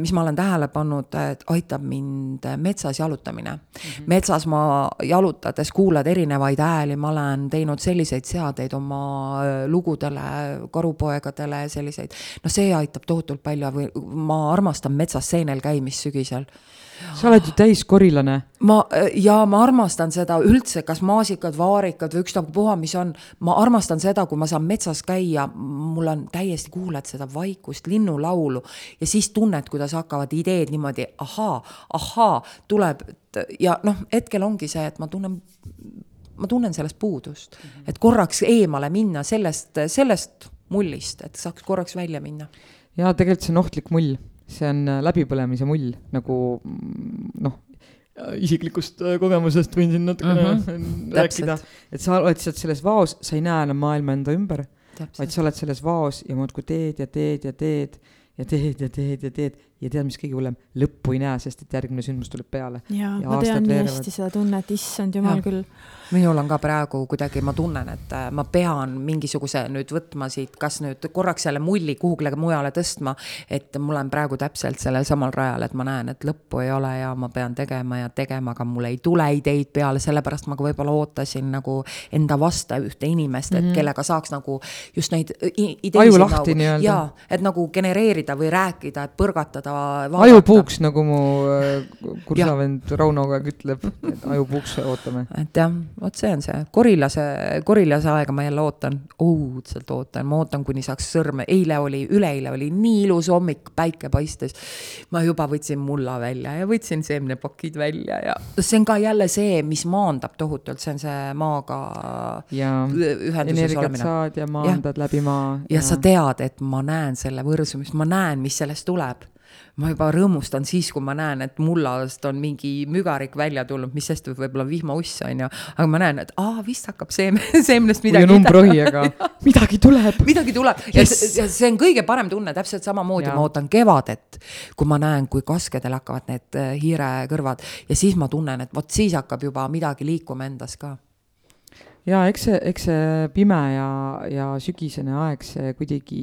mis ma olen tähele pannud, et aitab mind metsas jalutamine mm. -hmm. metsas ma jalutades kuulad erinevaid hääli, ma olen teinud selliseid seadeid oma lugudele, karupoegadele, selliseid. noh, see aitab tohutult palju või ma armastan metsas seenel käimist sügisel sa oled ju täiskorilane. ma ja ma armastan seda üldse, kas maasikad, vaarikad või ükstapuha, mis on, ma armastan seda, kui ma saan metsas käia, mul on täiesti, kuuled seda vaikust, linnulaulu ja siis tunned, kuidas hakkavad ideed niimoodi ahaa, ahaa, tuleb ja noh, hetkel ongi see, et ma tunnen ma tunnen sellest puudust mm, -hmm. et korraks eemale minna sellest, sellest mullist, et saaks korraks välja minna. ja tegelikult see on ohtlik mull, see on äh, läbipõlemise mull, nagu mm, noh, isiklikust äh, kogemusest võin siin natukene Mhm, rääkida, et sa oled lihtsalt selles vaos, sa ei näe enam maailma enda ümber, vaid sa oled selles vaos ja muudkui teed ja teed ja teed ja teed ja teed ja teed ja tead, mis kõige hullem, lõppu ei näe, sest et järgmine sündmus tuleb peale. ja Ja ma tean nii hästi seda tunnet, issand jumal Jah. küll. minul on ka praegu kuidagi, ma tunnen, et äh, ma pean mingisuguse nüüd võtma siit, kas nüüd korraks selle mulli kuhugile mujale tõstma, et mul on praegu täpselt sellel samal rajal, et ma näen, et lõppu ei ole ja ma pean tegema ja tegema, aga mul ei tule ideid peale, sellepärast ma ka võib-olla ootasin nagu enda vasta ühte inimest, et mm -hmm. kellega saaks nagu just neid i- ideid. Aju lahti nagu, nii-öelda. jaa, et nagu genereerida või rääkida, et põrgatada vaadata. ajupuuks, nagu mu äh, kursavend Rauno kogu aeg ütleb, et ajupuuks ootame. et jah, vot see on see, gorilase, gorilase aega ma jälle ootan, õudselt ootan, ma ootan, kuni saaks sõrme, eile oli, üleeile oli nii ilus hommik, päike paistis. ma juba võtsin mulla välja ja võtsin seemnepakid välja ja see on ka jälle see, mis maandab tohutult, see on see maaga ja energiat saad ja maandad ja. läbi maa. ja sa tead, et ma näen selle võrsumist, ma näen, mis sellest tuleb ma juba rõõmustan siis, kui ma näen, et mullast on mingi mügarik välja tulnud, mis sest võib-olla vihmauss on ju, aga ma näen, et aa, vist hakkab seem-, seemnest midagi. või on umbrohi, aga midagi tuleb. midagi tuleb yes. ja, ja see on kõige parem tunne, täpselt samamoodi ja. ma ootan kevadet, kui ma näen, kui kaskedel hakkavad need äh, hiirekõrvad ja siis ma tunnen, et vot siis hakkab juba midagi liikuma endas ka ja eks see, eks see pime ja, ja sügisene aeg, see kuidagi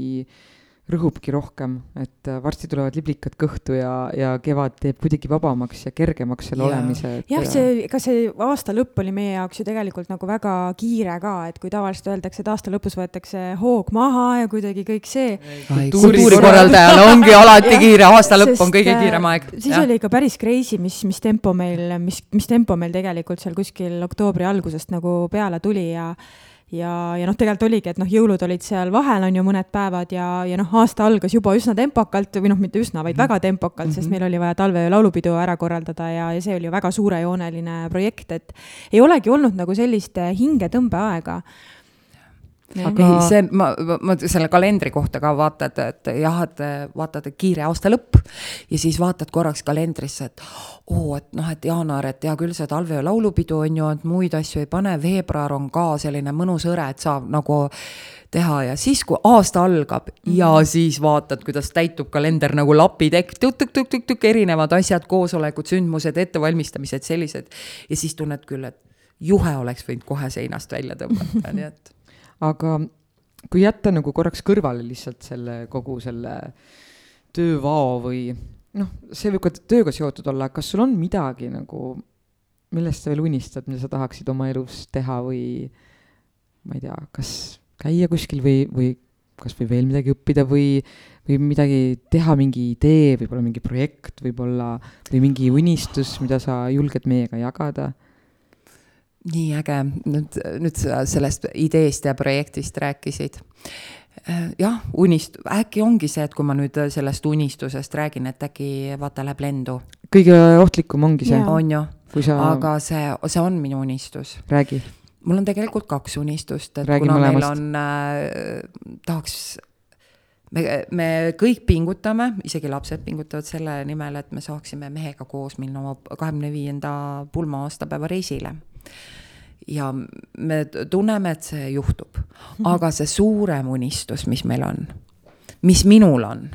rõhubki rohkem, et äh, varsti tulevad liblikad kõhtu ja, ja kevad teeb kuidagi vabamaks ja kergemaks selle ja. olemise jah, see, ka see aasta lõpp oli meie jaoks ju tegelikult nagu väga kiire ka, et kui tavaliselt öeldakse, et aasta lõpus võetakse hoog maha ja kuidagi kõik see. kultuurikorraldajal ongi alati kiire, aasta lõpp on kõige kiirem aeg. Äh, siis ja. oli ikka päris crazy, mis, mis tempo meil, mis, mis tempo meil tegelikult seal kuskil oktoobri algusest nagu peale tuli ja ja, ja noh, tegelikult oligi, et noh, jõulud olid seal vahel, on ju, mõned päevad ja, ja noh, aasta algas juba üsna tempokalt või noh, mitte üsna, vaid mm -hmm. väga tempokalt mm, -hmm. sest mhm. meil oli vaja talveöö laulupidu ära korraldada ja, ja see oli ju väga suurejooneline projekt, et ei olegi olnud nagu sellist hingetõmbeaega aga ei, see, ma, ma selle kalendri kohta ka vaatad, et jah, et vaatad, et kiire aasta lõpp ja siis vaatad korraks kalendrisse, et oo, et noh, et jaanuar, et hea küll, see talveöö laulupidu on ju, et muid asju ei pane, veebruar on ka selline mõnus hõre, et saab nagu teha ja siis, kui aasta algab mm -hmm. ja siis vaatad, kuidas täitub kalender nagu lapitekk, tukk-tukk-tukk-tukk, erinevad asjad, koosolekud, sündmused, ettevalmistamised, sellised. ja siis tunned küll, et juhe oleks võinud kohe seinast välja tõmmata, nii et aga kui jätta nagu korraks kõrvale lihtsalt selle kogu selle töövao või noh, see võib ka tööga seotud olla, kas sul on midagi nagu, millest sa veel unistad, mida sa tahaksid oma elus teha või ma ei tea, kas käia kuskil või, või kas või veel midagi õppida või, või midagi teha, mingi idee, võib-olla mingi projekt võib-olla või mingi unistus, mida sa julged meiega jagada nii äge, nüüd, nüüd sa sellest ideest ja projektist rääkisid. jah, unist-, äkki ongi see, et kui ma nüüd sellest unistusest räägin, et äkki vaata läheb lendu. kõige ohtlikum ongi see. on ju, sa... aga see, see on minu unistus. räägi. mul on tegelikult kaks unistust, et Räägi kuna mõlemast. meil on äh,, tahaks me, me kõik pingutame, isegi lapsed pingutavad selle nimel, et me saaksime mehega koos minna oma kahekümne viienda pulma aastapäeva reisile ja me tunneme, et see juhtub. Aga see suurem unistus, mis meil on, mis minul on,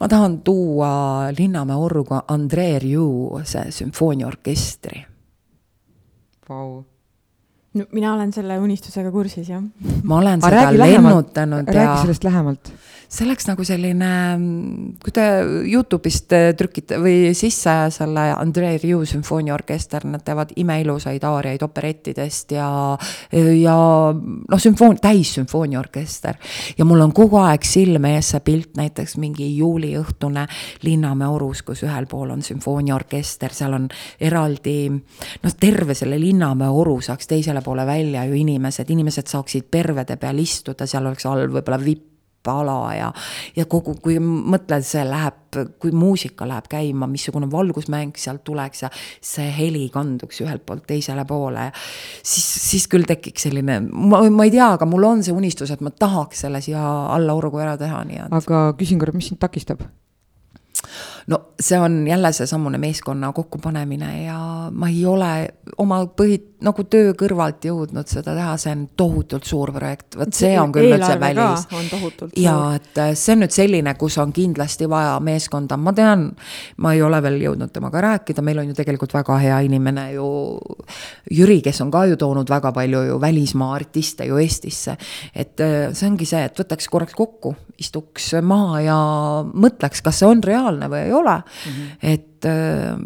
ma tahan tuua Linnamäe orgu Andrei Rieu see sümfooniaorkestri wow no mina olen selle unistusega kursis, jah. ma olen seda lennutanud ja. räägi sellest lähemalt see oleks nagu selline, kui te Youtube'ist trükite või sisse selle Andrei Rieu sümfooniaorkester, nad teevad imeilusaid aariaid operettidest ja, ja noh, sümfoon-, täissümfooniaorkester. ja mul on kogu aeg silme ees see pilt, näiteks mingi juuliõhtune Linnamäe orus, kus ühel pool on sümfooniaorkester, seal on eraldi noh, terve selle Linnamäe oru saaks teisele poole välja ju inimesed, inimesed saaksid pervede peal istuda, seal oleks all võib-olla vipp ala ja, ja kogu, kui mõtled, see läheb, kui muusika läheb käima, missugune valgusmäng sealt tuleks ja see heli kanduks ühelt poolt teisele poole. siis, siis küll tekiks selline, ma, ma ei tea, aga mul on see unistus, et ma tahaks selle siia alla orgu ära teha, nii et. aga küsin korra, mis sind takistab? No see on jälle seesamune meeskonna kokkupanemine ja ma ei ole oma põhi, nagu töö kõrvalt jõudnud seda teha, see on tohutult suur projekt, vot see on küll nüüd see välis. ja et äh, see on nüüd selline, kus on kindlasti vaja meeskonda, ma tean, ma ei ole veel jõudnud temaga rääkida, meil on ju tegelikult väga hea inimene ju. Jüri, kes on ka ju toonud väga palju ju välismaa artiste ju Eestisse. et äh, see ongi see, et võtaks korraks kokku, istuks maha ja mõtleks, kas see on reaalne või ei ole mm. -hmm. et äh,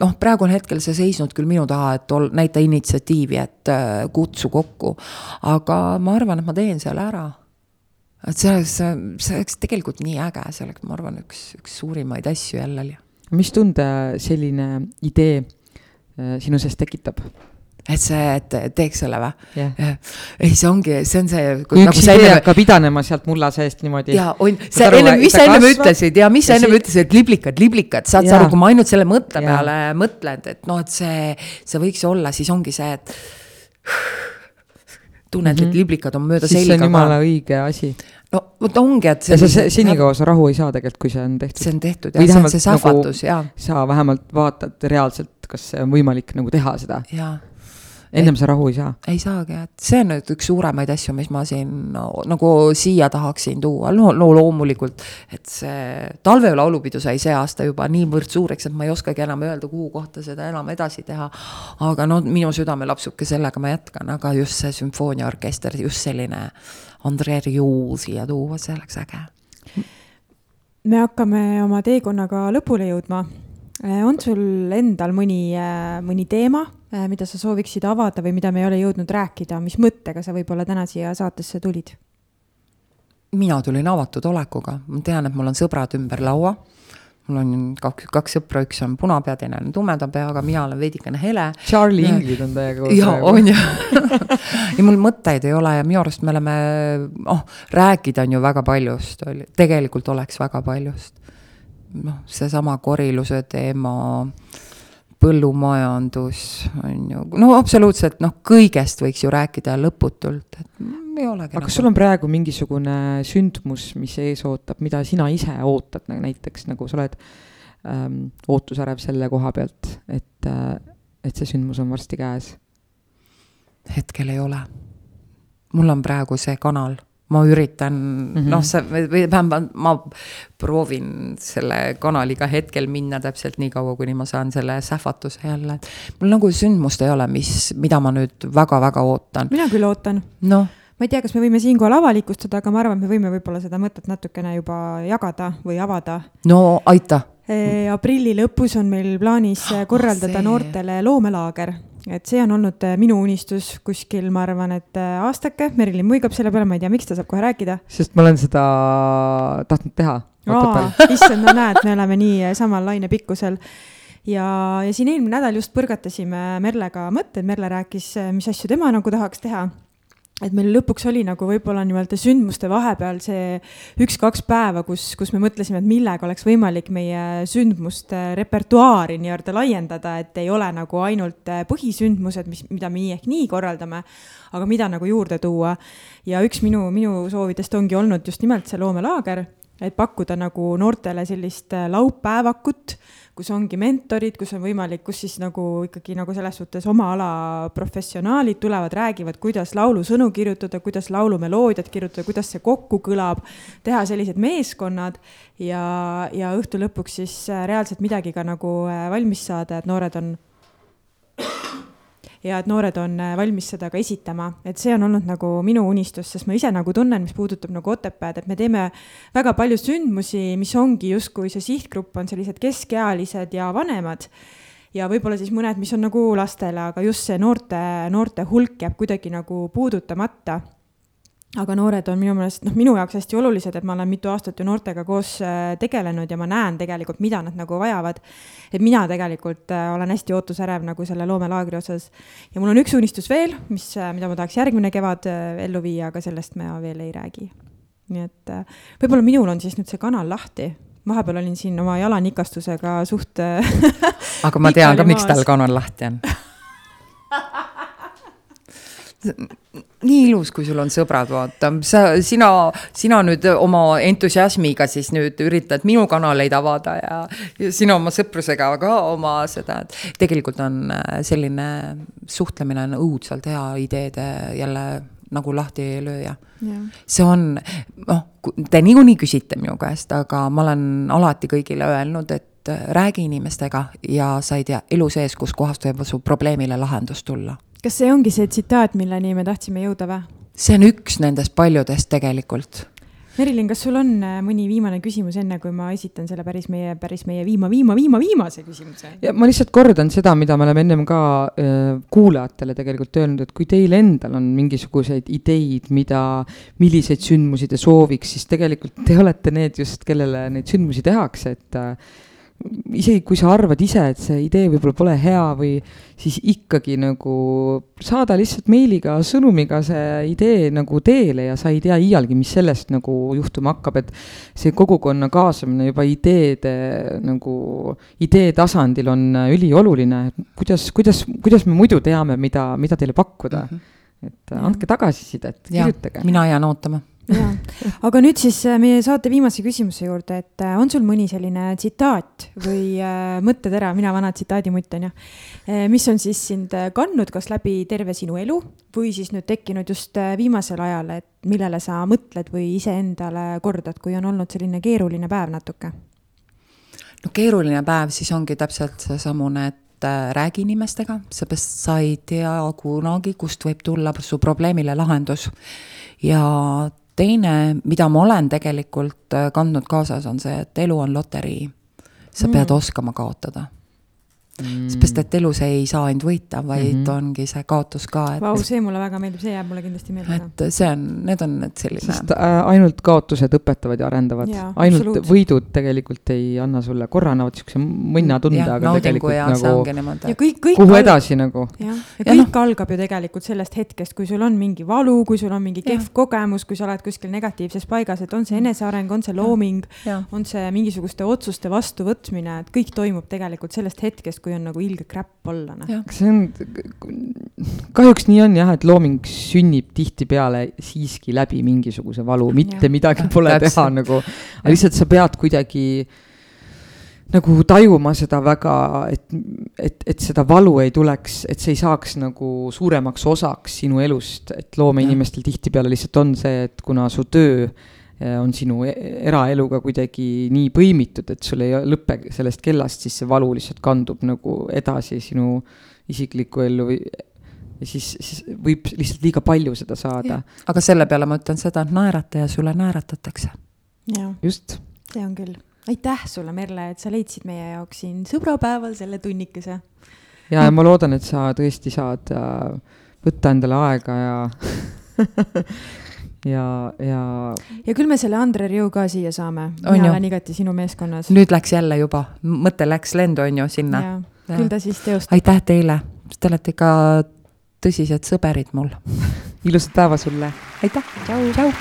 noh, praegu on hetkel see seisnud küll minu taha, et ol-, näita initsiatiivi, et äh, kutsu kokku. aga ma arvan, et ma teen selle ära et see oleks, see oleks tegelikult nii äge, see oleks, ma arvan, üks, üks suurimaid asju jälle. mis tunde selline idee äh, sinu sees tekitab? Et see, et teeks selle või yeah.? ei, see ongi, see on see. kui nagu üks idee enne... hakkab idanema sealt mulla seest niimoodi. ja on, see enne, mis sa ennem ütlesid ja mis sa ennem ütlesid, liblikad, liblikad, saad sa aru, kui ma ainult selle mõtte ja. peale mõtlen, et noh, et see, see võiks olla, siis ongi see, et tunned mm, -hmm. et mhm. liblikad on mööda siis selga. see on jumala õige asi no vot ongi, et see. ja sa senikaua sa rahu ei saa tegelikult, kui see on tehtud. see on tehtud jah, see on see sähvatus nagu, jaa. sa vähemalt vaatad reaalselt, kas see on võimalik nagu teha seda. jaa ennem sa rahu ei saa. ei saagi, et see on nüüd üks suuremaid asju, mis ma siin no, nagu siia tahaksin tuua, no, no loomulikult, et see talve laulupidu sai see aasta juba niivõrd suureks, et ma ei oskagi enam öelda, kuhu kohta seda enam edasi teha. aga no minu südamelapsuke, sellega ma jätkan, aga just see sümfooniaorkester, just selline Andrei Riu siia tuua, see oleks äge. me hakkame oma teekonnaga lõpule jõudma on sul endal mõni, mõni teema, mida sa sooviksid avada või mida me ei ole jõudnud rääkida, mis mõttega sa võib-olla täna siia saatesse tulid? mina tulin avatud olekuga, ma tean, et mul on sõbrad ümber laua. mul on kaks, kaks sõpra, üks on punapea, teine on tumeda peaga, mina olen veidikene hele. Charlie Inglid on teiega koos. jaa, on ju ja mul mõtteid ei ole ja minu arust me oleme, noh, rääkida on ju väga paljust, tegelikult oleks väga paljust. noh, seesama koriluse teema põllumajandus on ju, no absoluutselt noh, kõigest võiks ju rääkida lõputult, et ei olegi. aga nagu... kas sul on praegu mingisugune sündmus, mis ees ootab, mida sina ise ootad näiteks nagu sa oled ähm, ootusärev selle koha pealt, et äh,, et see sündmus on varsti käes? hetkel ei ole. mul on praegu see kanal ma üritan mm -hmm. noh, see või vähemalt ma proovin selle kanaliga hetkel minna täpselt nii kaua, kuni ma saan selle sähvatuse jälle. mul nagu sündmust ei ole, mis, mida ma nüüd väga-väga ootan. mina küll ootan. noh ma ei tea, kas me võime siinkohal avalikustada, aga ma arvan, et me võime võib-olla seda mõtet natukene juba jagada või avada. no aita e,. aprilli lõpus on meil plaanis korraldada oh, noortele loomelaager et see on olnud äh, minu unistus kuskil, ma arvan, et äh, aastake, Merilin muigab selle peale, ma ei tea, miks ta saab kohe rääkida. sest ma olen seda tahtnud teha. issand, no näed, me oleme nii äh, samal lainepikkusel ja, ja siin eelmine nädal just põrgatasime Merlega mõtteid, Merle rääkis, mis asju tema nagu tahaks teha et meil lõpuks oli nagu võib-olla nii-öelda sündmuste vahepeal see üks-kaks päeva, kus, kus me mõtlesime, et millega oleks võimalik meie sündmuste repertuaari nii-öelda laiendada, et ei ole nagu ainult põhisündmused, mis, mida me nii ehk nii korraldame, aga mida nagu juurde tuua. ja üks minu, minu soovidest ongi olnud just nimelt see loomelaager, et pakkuda nagu noortele sellist laupäevakut kus ongi mentorid, kus on võimalik, kus siis nagu ikkagi nagu selles suhtes oma ala professionaalid tulevad, räägivad, kuidas laulusõnu kirjutada, kuidas laulumeloodiat kirjutada, kuidas see kokku kõlab, teha sellised meeskonnad ja, ja õhtu lõpuks siis reaalselt midagi ka nagu äh, valmis saada, et noored on ja et noored on äh, valmis seda ka esitama, et see on olnud nagu minu unistus, sest ma ise nagu tunnen, mis puudutab nagu Otepääd, et me teeme väga palju sündmusi, mis ongi justkui see sihtgrupp on sellised keskealised ja vanemad. Ja võib-olla siis mõned, mis on nagu lastele, aga just see noorte, noorte hulk jääb kuidagi nagu puudutamata aga noored on minu meelest, noh, minu jaoks hästi olulised, et ma olen mitu aastat ju noortega koos äh, tegelenud ja ma näen tegelikult, mida nad nagu vajavad. et mina tegelikult äh, olen hästi ootusärev nagu selle loomelaagri osas. ja mul on üks unistus veel, mis, äh, mida ma tahaks järgmine kevad ellu viia, aga sellest ma veel ei räägi. nii et võib-olla minul on siis nüüd see kanal lahti, vahepeal olin siin oma jalanikastusega suht aga ma tean ka, miks tal kanal lahti on nii ilus, kui sul on sõbrad, vaata, sa, sina, sina nüüd oma entusiasmiga siis nüüd üritad minu kanaleid avada ja, ja sina oma sõprusega ka oma seda, et tegelikult on äh, selline suhtlemine on õudselt hea ideede jälle nagu lahtilööja. see on, noh, te niikuinii küsite minu käest, aga ma olen alati kõigile öelnud, et äh, räägi inimestega ja sa ei tea elu sees, kuskohast võib su probleemile lahendus tulla kas see ongi see tsitaat, milleni me tahtsime jõuda või? see on üks nendest paljudest tegelikult. Merilin, kas sul on äh, mõni viimane küsimus, enne kui ma esitan selle päris meie, päris meie viima, viima, viima, viimase küsimuse? ja ma lihtsalt kordan seda, mida me oleme ennem ka äh, kuulajatele tegelikult öelnud, et kui teil endal on mingisuguseid ideid, mida, milliseid sündmusi te sooviks, siis tegelikult te olete need just, kellele neid sündmusi tehakse, et äh, isegi kui sa arvad ise, et see idee võib-olla pole hea või siis ikkagi nagu saada lihtsalt meiliga, sõnumiga see idee nagu teele ja sa ei tea iialgi, mis sellest nagu juhtuma hakkab, et see kogukonna kaasamine juba ideede nagu idee tasandil on ülioluline, kuidas, kuidas, kuidas me muidu teame, mida, mida teile pakkuda mm. -hmm. et andke tagasisidet, kirjutage. mina jään ootama. Jaa, aga nüüd siis äh, meie saate viimase küsimuse juurde, et äh, on sul mõni selline tsitaat või äh, mõttetera, mina vana tsitaadimutt on ju, mis on siis sind kandnud kas läbi terve sinu elu või siis nüüd tekkinud just viimasel ajal, et millele sa mõtled või iseendale kordad, kui on olnud selline keeruline päev natuke? no keeruline päev siis ongi täpselt seesamune, et räägi inimestega, seepärast sa ei tea kunagi, kust võib tulla su probleemile lahendus. ja teine, mida ma olen tegelikult äh, kandnud kaasas, on see, et elu on loterii. sa mm. pead oskama kaotada mm.. seepärast, et elus ei saa ainult võita, vaid mm -hmm. ongi see kaotus ka, et Vau, see mulle väga meeldib, see jääb mulle kindlasti meelde et see on, need on need selline sest äh, ainult kaotused õpetavad ja arendavad ainult absoluutselt. võidud tegelikult ei anna sulle, korra annavad siukse mõnnatunde, jah, aga naudingu tegelikult ja nagu ongi niimoodi ja. kõik, kõik kuhu edasi nagu. jah, ja Ja kõik algab ju tegelikult sellest hetkest, kui sul on mingi valu, kui sul on mingi kehv kogemus, kui sa oled kuskil negatiivses paigas, et on see eneseareng, on see looming, on see mingisuguste otsuste vastuvõtmine, et kõik toimub tegelikult sellest hetkest, kui on nagu ilge crap olla, noh. see on, kahjuks nii on jah, et looming sünnib tihtipeale siiski läbi mingisuguse valu, mitte Jah. midagi pole Täpselt. teha nagu, aga lihtsalt sa pead kuidagi nagu tajuma seda väga, et, et, et seda valu ei tuleks, et see ei saaks nagu suuremaks osaks sinu elust, et loomeinimestel tihtipeale lihtsalt on see, et kuna su töö eh, on sinu e- eraeluga kuidagi nii põimitud, et sul ei lõpe sellest kellast, siis see valu lihtsalt kandub nagu edasi sinu isiklikku ellu või ja siis, siis võib lihtsalt liiga palju seda saada, aga selle peale ma ütlen seda, et naerata ja sulle naeratatakse. just. see on küll. aitäh sulle, Merle, et sa leidsid meie jaoks siin sõbrapäeval selle tunnikese. ja, ja ma loodan, et sa tõesti saad äh, võtta endale aega ja ja, ja ja küll me selle Andre Riu ka siia saame. Mina olen igati sinu meeskonnas. nüüd läks jälle juba, mõte läks lendu, on ju, sinna. küll ta siis teostub. aitäh teile, te olete ikka tõsised sõberid mul. ilusat päeva sulle. aitäh, tšau, tšau.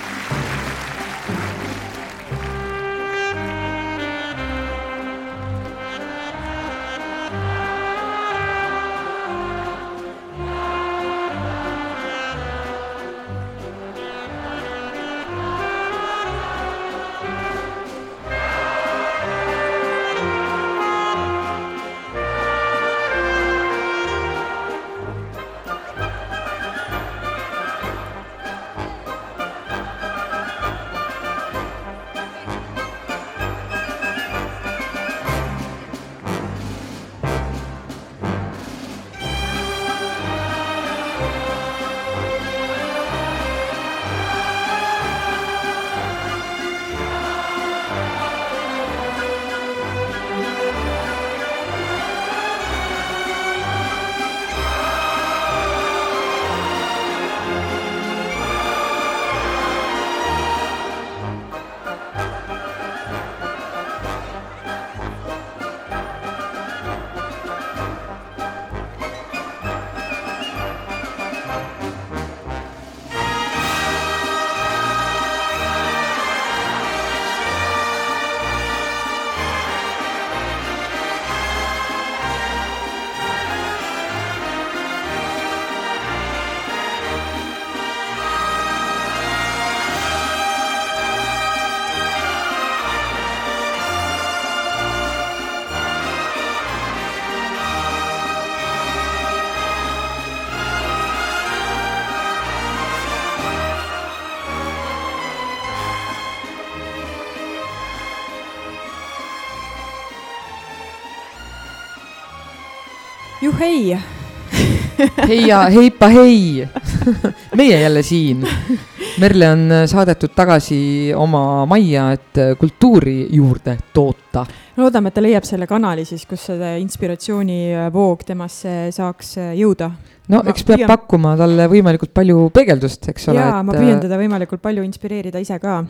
juhhei, heia, heipa hei meie jälle siin. Merle on saadetud tagasi oma majja, et kultuuri juurde toota. loodame, et ta leiab selle kanali siis, kus see inspiratsioonivoog temasse saaks jõuda. no ma eks peab püüan... pakkuma talle võimalikult palju peegeldust, eks ole. jaa et..., ma püüan teda võimalikult palju inspireerida ise ka.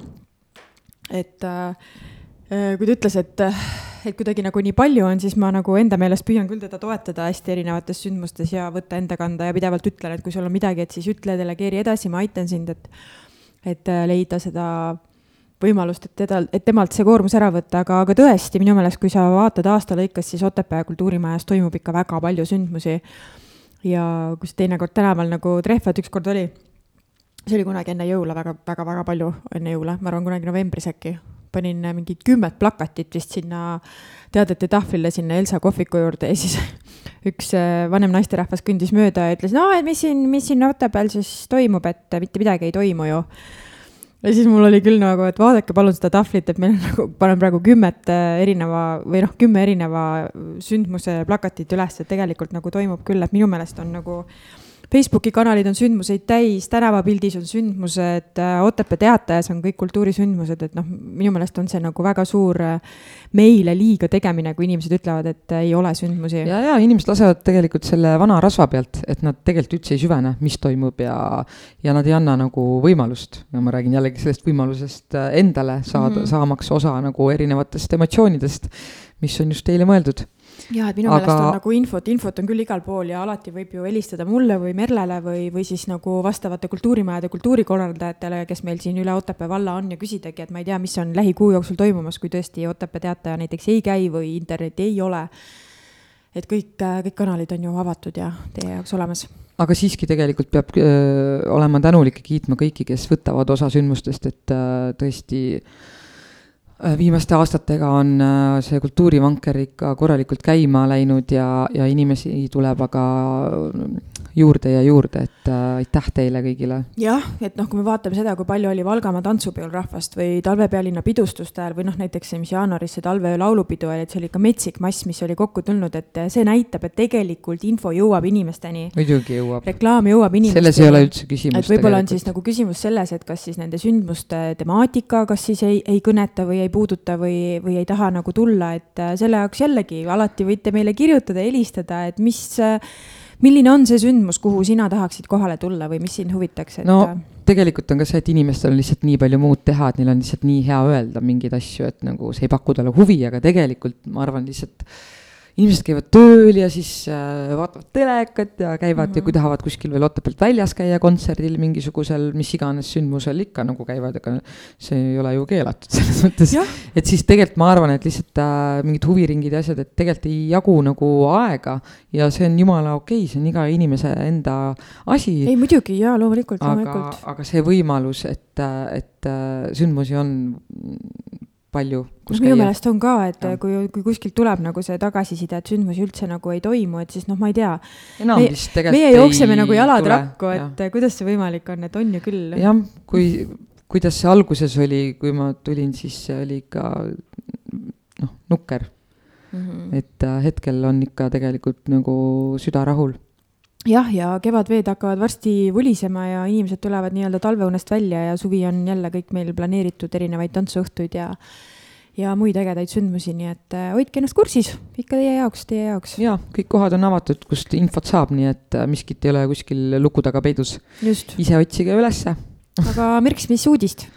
et äh, kui ta ütles, et et kuidagi nagu nii palju on, siis ma nagu enda meelest püüan küll teda toetada hästi erinevates sündmustes ja võtta enda kanda ja pidevalt ütlen, et kui sul on midagi, et siis ütle, delegeeri edasi, ma aitan sind, et, et äh, leida seda võimalust, et teda, et temalt see koormus ära võtta, aga, aga tõesti, minu meelest, kui sa vaatad aasta lõikes, siis Otepää kultuurimajas toimub ikka väga palju sündmusi. ja kus teinekord tänaval nagu trehvad ükskord oli, see oli kunagi enne jõule väga, väga, väga palju enne jõule, ma arvan, kunagi novembris äkki panin mingid kümmet plakatit vist sinna teadete tahvlile sinna Elsa kohviku juurde ja siis üks äh, vanem naisterahvas kõndis mööda ja ütles, no et mis siin, mis siin Otepääl siis toimub, et mitte midagi ei toimu ju. ja siis mul oli küll nagu, et vaadake palun seda tahvlit, et meil on nagu, panen praegu kümmet äh, erineva või noh, kümme erineva sündmuse plakatit üles, et tegelikult nagu toimub küll, et minu meelest on nagu Facebooki kanalid on sündmuseid täis, tänavapildis on sündmused, äh, Otepää teatajas on kõik kultuurisündmused, et noh, minu meelest on see nagu väga suur äh, meile liiga tegemine, kui inimesed ütlevad, et ei ole sündmusi. ja, ja inimesed lasevad tegelikult selle vana rasva pealt, et nad tegelikult üldse ei süvene, mis toimub ja, ja nad ei anna nagu võimalust, no ma räägin jällegi sellest võimalusest äh, endale saada mm, -hmm. saamaks osa nagu erinevatest emotsioonidest, mis on just teile mõeldud ja, et minu aga... meelest on nagu infot, infot on küll igal pool ja alati võib ju helistada mulle või Merlele või, või siis nagu vastavate kultuurimajade kultuurikorraldajatele, kes meil siin üle Otepää valla on ja küsidagi, et ma ei tea, mis on lähikuu jooksul toimumas, kui tõesti Otepää teataja näiteks ei käi või internetti ei ole. et kõik, kõik kanalid on ju avatud ja teie jaoks olemas aga siiski tegelikult peab öö, olema tänulik ja kiitma kõiki, kes võtavad osa sündmustest, et öö, tõesti öö, Äh, viimaste aastatega on äh, see kultuurivanker ikka korralikult käima läinud ja, ja inimesi tuleb aga juurde ja juurde, et äh, aitäh teile kõigile. jah, et noh, kui me vaatame seda, kui palju oli Valgamaa tantsupeol rahvast või talvepealinna pidustuste ajal või noh, näiteks see, mis jaanuaris see talveöö laulupidu oli, et see oli ikka metsik mass, mis oli kokku tulnud, et see näitab, et tegelikult info jõuab inimesteni. muidugi jõuab. reklaam jõuab inimesteni. selles ei ole üldse küsimust. et võib-olla on siis nagu küsimus selles, et kas siis nende sündmuste temaatika, kas siis ei, ei kõneta või ei puuduta või, või ei taha nagu tulla, et äh, selle jaoks jällegi alati võite meile kirjutada, helistada, et mis äh, milline on see sündmus, kuhu sina tahaksid kohale tulla või mis sind huvitaks, et? no tegelikult on ka see, et inimestel on lihtsalt nii palju muud teha, et neil on lihtsalt nii hea öelda mingeid asju, et nagu see ei paku talle huvi, aga tegelikult ma arvan lihtsalt inimesed käivad tööl ja siis äh, vaatavad telekat ja käivad mm -hmm. ja kui mhm. tahavad kuskil veel Otepäält väljas käia kontserdil mingisugusel mis iganes sündmusel ikka nagu käivad, ega see ei ole ju keelatud selles mõttes. et siis tegelikult ma arvan, et lihtsalt äh, mingid huviringid ja asjad, et tegelikult ei jagu nagu aega ja see on jumala okei okay,, see on iga inimese enda asi. ei muidugi jaa, loomulikult, loomulikult. aga see võimalus, et, et äh, sündmusi on palju, kus no, minu meelest on ka, et ja. kui, kui kuskilt tuleb nagu see tagasiside, et sündmusi üldse nagu ei toimu, et siis noh, ma ei tea. enam vist tegelikult meie jookseme nagu jalad tule. rakku, et ja. kuidas see võimalik on, et on ju küll. jah, kui, kuidas see alguses oli, kui ma tulin, siis see oli ikka noh, nukker mm. -hmm. et äh, hetkel on ikka tegelikult nagu süda rahul jah, ja kevadveed hakkavad varsti vulisema ja inimesed tulevad nii-öelda talveunest välja ja suvi on jälle kõik meil planeeritud erinevaid tantsuõhtuid ja ja muid ägedaid sündmusi, nii et äh, hoidke ennast kursis, ikka teie jaoks, teie jaoks. ja kõik kohad on avatud, kust infot saab, nii et äh, miskit ei ole kuskil luku taga peidus. ise otsige ülesse. aga Mirks, mis uudist?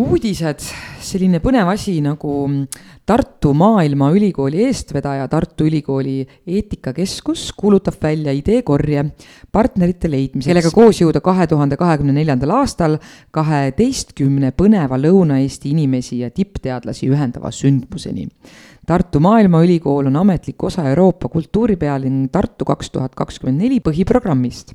Uudised, selline põnev asi nagu Tartu Maailmaülikooli eestvedaja Tartu Ülikooli eetikakeskus kuulutab välja ideekorje partnerite leidmiseks, kellega koos jõuda kahe tuhande kahekümne neljandal aastal kaheteistkümne põneva Lõuna-Eesti inimesi ja tippteadlasi ühendava sündmuseni. Tartu Maailmaülikool on ametlik osa Euroopa kultuuripealinn Tartu kaks tuhat kakskümmend neli põhiprogrammist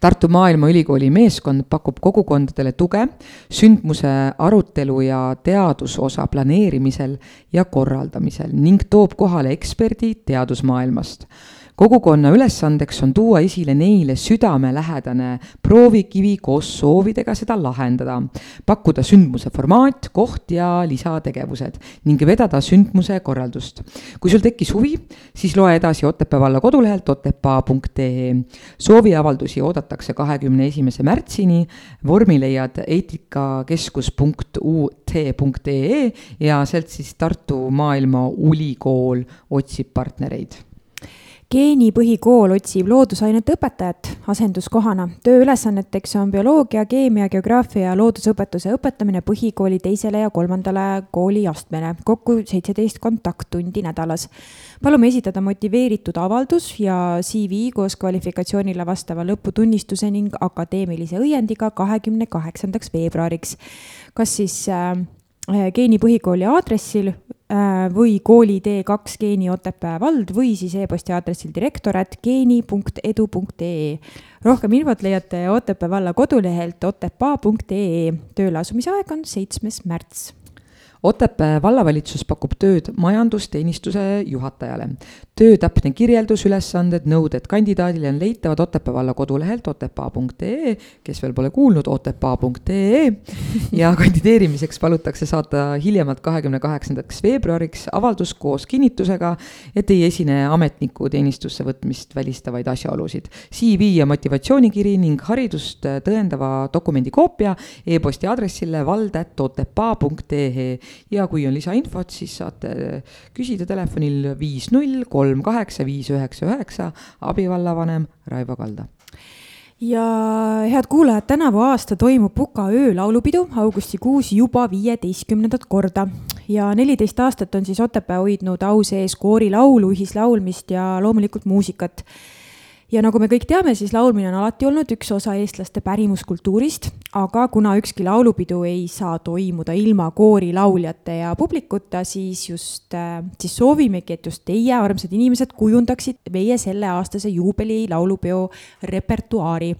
Tartu Maailmaülikooli meeskond pakub kogukondadele tuge sündmuse arutelu ja teadusosa planeerimisel ja korraldamisel ning toob kohale eksperdid teadusmaailmast kogukonna ülesandeks on tuua esile neile südamelähedane proovikivi koos soovidega seda lahendada, pakkuda sündmuse formaat, koht ja lisategevused ning vedada sündmuse korraldust. kui sul tekkis huvi, siis loe edasi Otepää valla kodulehelt otepaa.ee. sooviavaldusi oodatakse kahekümne esimese märtsini, vormi leiad eetikakeskus.ut.ee ja sealt siis Tartu Maailmaülikool otsib partnereid geenipõhikool otsib loodusainete õpetajat asenduskohana. tööülesanneteks on bioloogia, keemia, geograafia ja loodusõpetuse õpetamine põhikooli teisele ja kolmandale kooliastmele, kokku seitseteist kontakttundi nädalas. palume esitada motiveeritud avaldus ja CV koos kvalifikatsioonile vastava lõputunnistuse ning akadeemilise õiendiga kahekümne kaheksandaks veebruariks. kas siis äh, geenipõhikooli aadressil Äh, või kooli T2 Geeni Otepää vald või siis e-posti aadressil direktorat geeni.edu.ee. rohkem infot leiate Otepää valla kodulehelt otepaa.ee. tööle asumise aeg on seitsmes märts Otepää vallavalitsus pakub tööd majandusteenistuse juhatajale. töö täpne kirjeldus, ülesanded, nõuded kandidaadile on leitavad Otepää valla kodulehelt otepaa.ee, kes veel pole kuulnud, otepaa.ee ja kandideerimiseks palutakse saata hiljemalt kahekümne kaheksandaks veebruariks avaldus koos kinnitusega, et ei esine ametniku teenistusse võtmist välistavaid asjaolusid. CV ja motivatsioonikiri ning haridust tõendava dokumendi koopia e-posti aadressile vald.otepaa.ee ja kui on lisainfot, siis saate küsida telefonil viis null kolm kaheksa viis üheksa üheksa, abivallavanem Raivo Kalda. Ja head kuulajad, tänavu aasta toimub Puka öölaulupidu augustikuus juba viieteistkümnendat korda. Ja neliteist aastat on siis Otepää hoidnud au sees koorilaulu, ühislaulmist ja loomulikult muusikat ja nagu me kõik teame, siis laulmine on alati olnud üks osa eestlaste pärimuskultuurist, aga kuna ükski laulupidu ei saa toimuda ilma koorilauljate ja publikuta, siis just, äh, siis soovimegi, et just teie, armsad inimesed, kujundaksid meie selleaastase juubeli laulupeo repertuaari.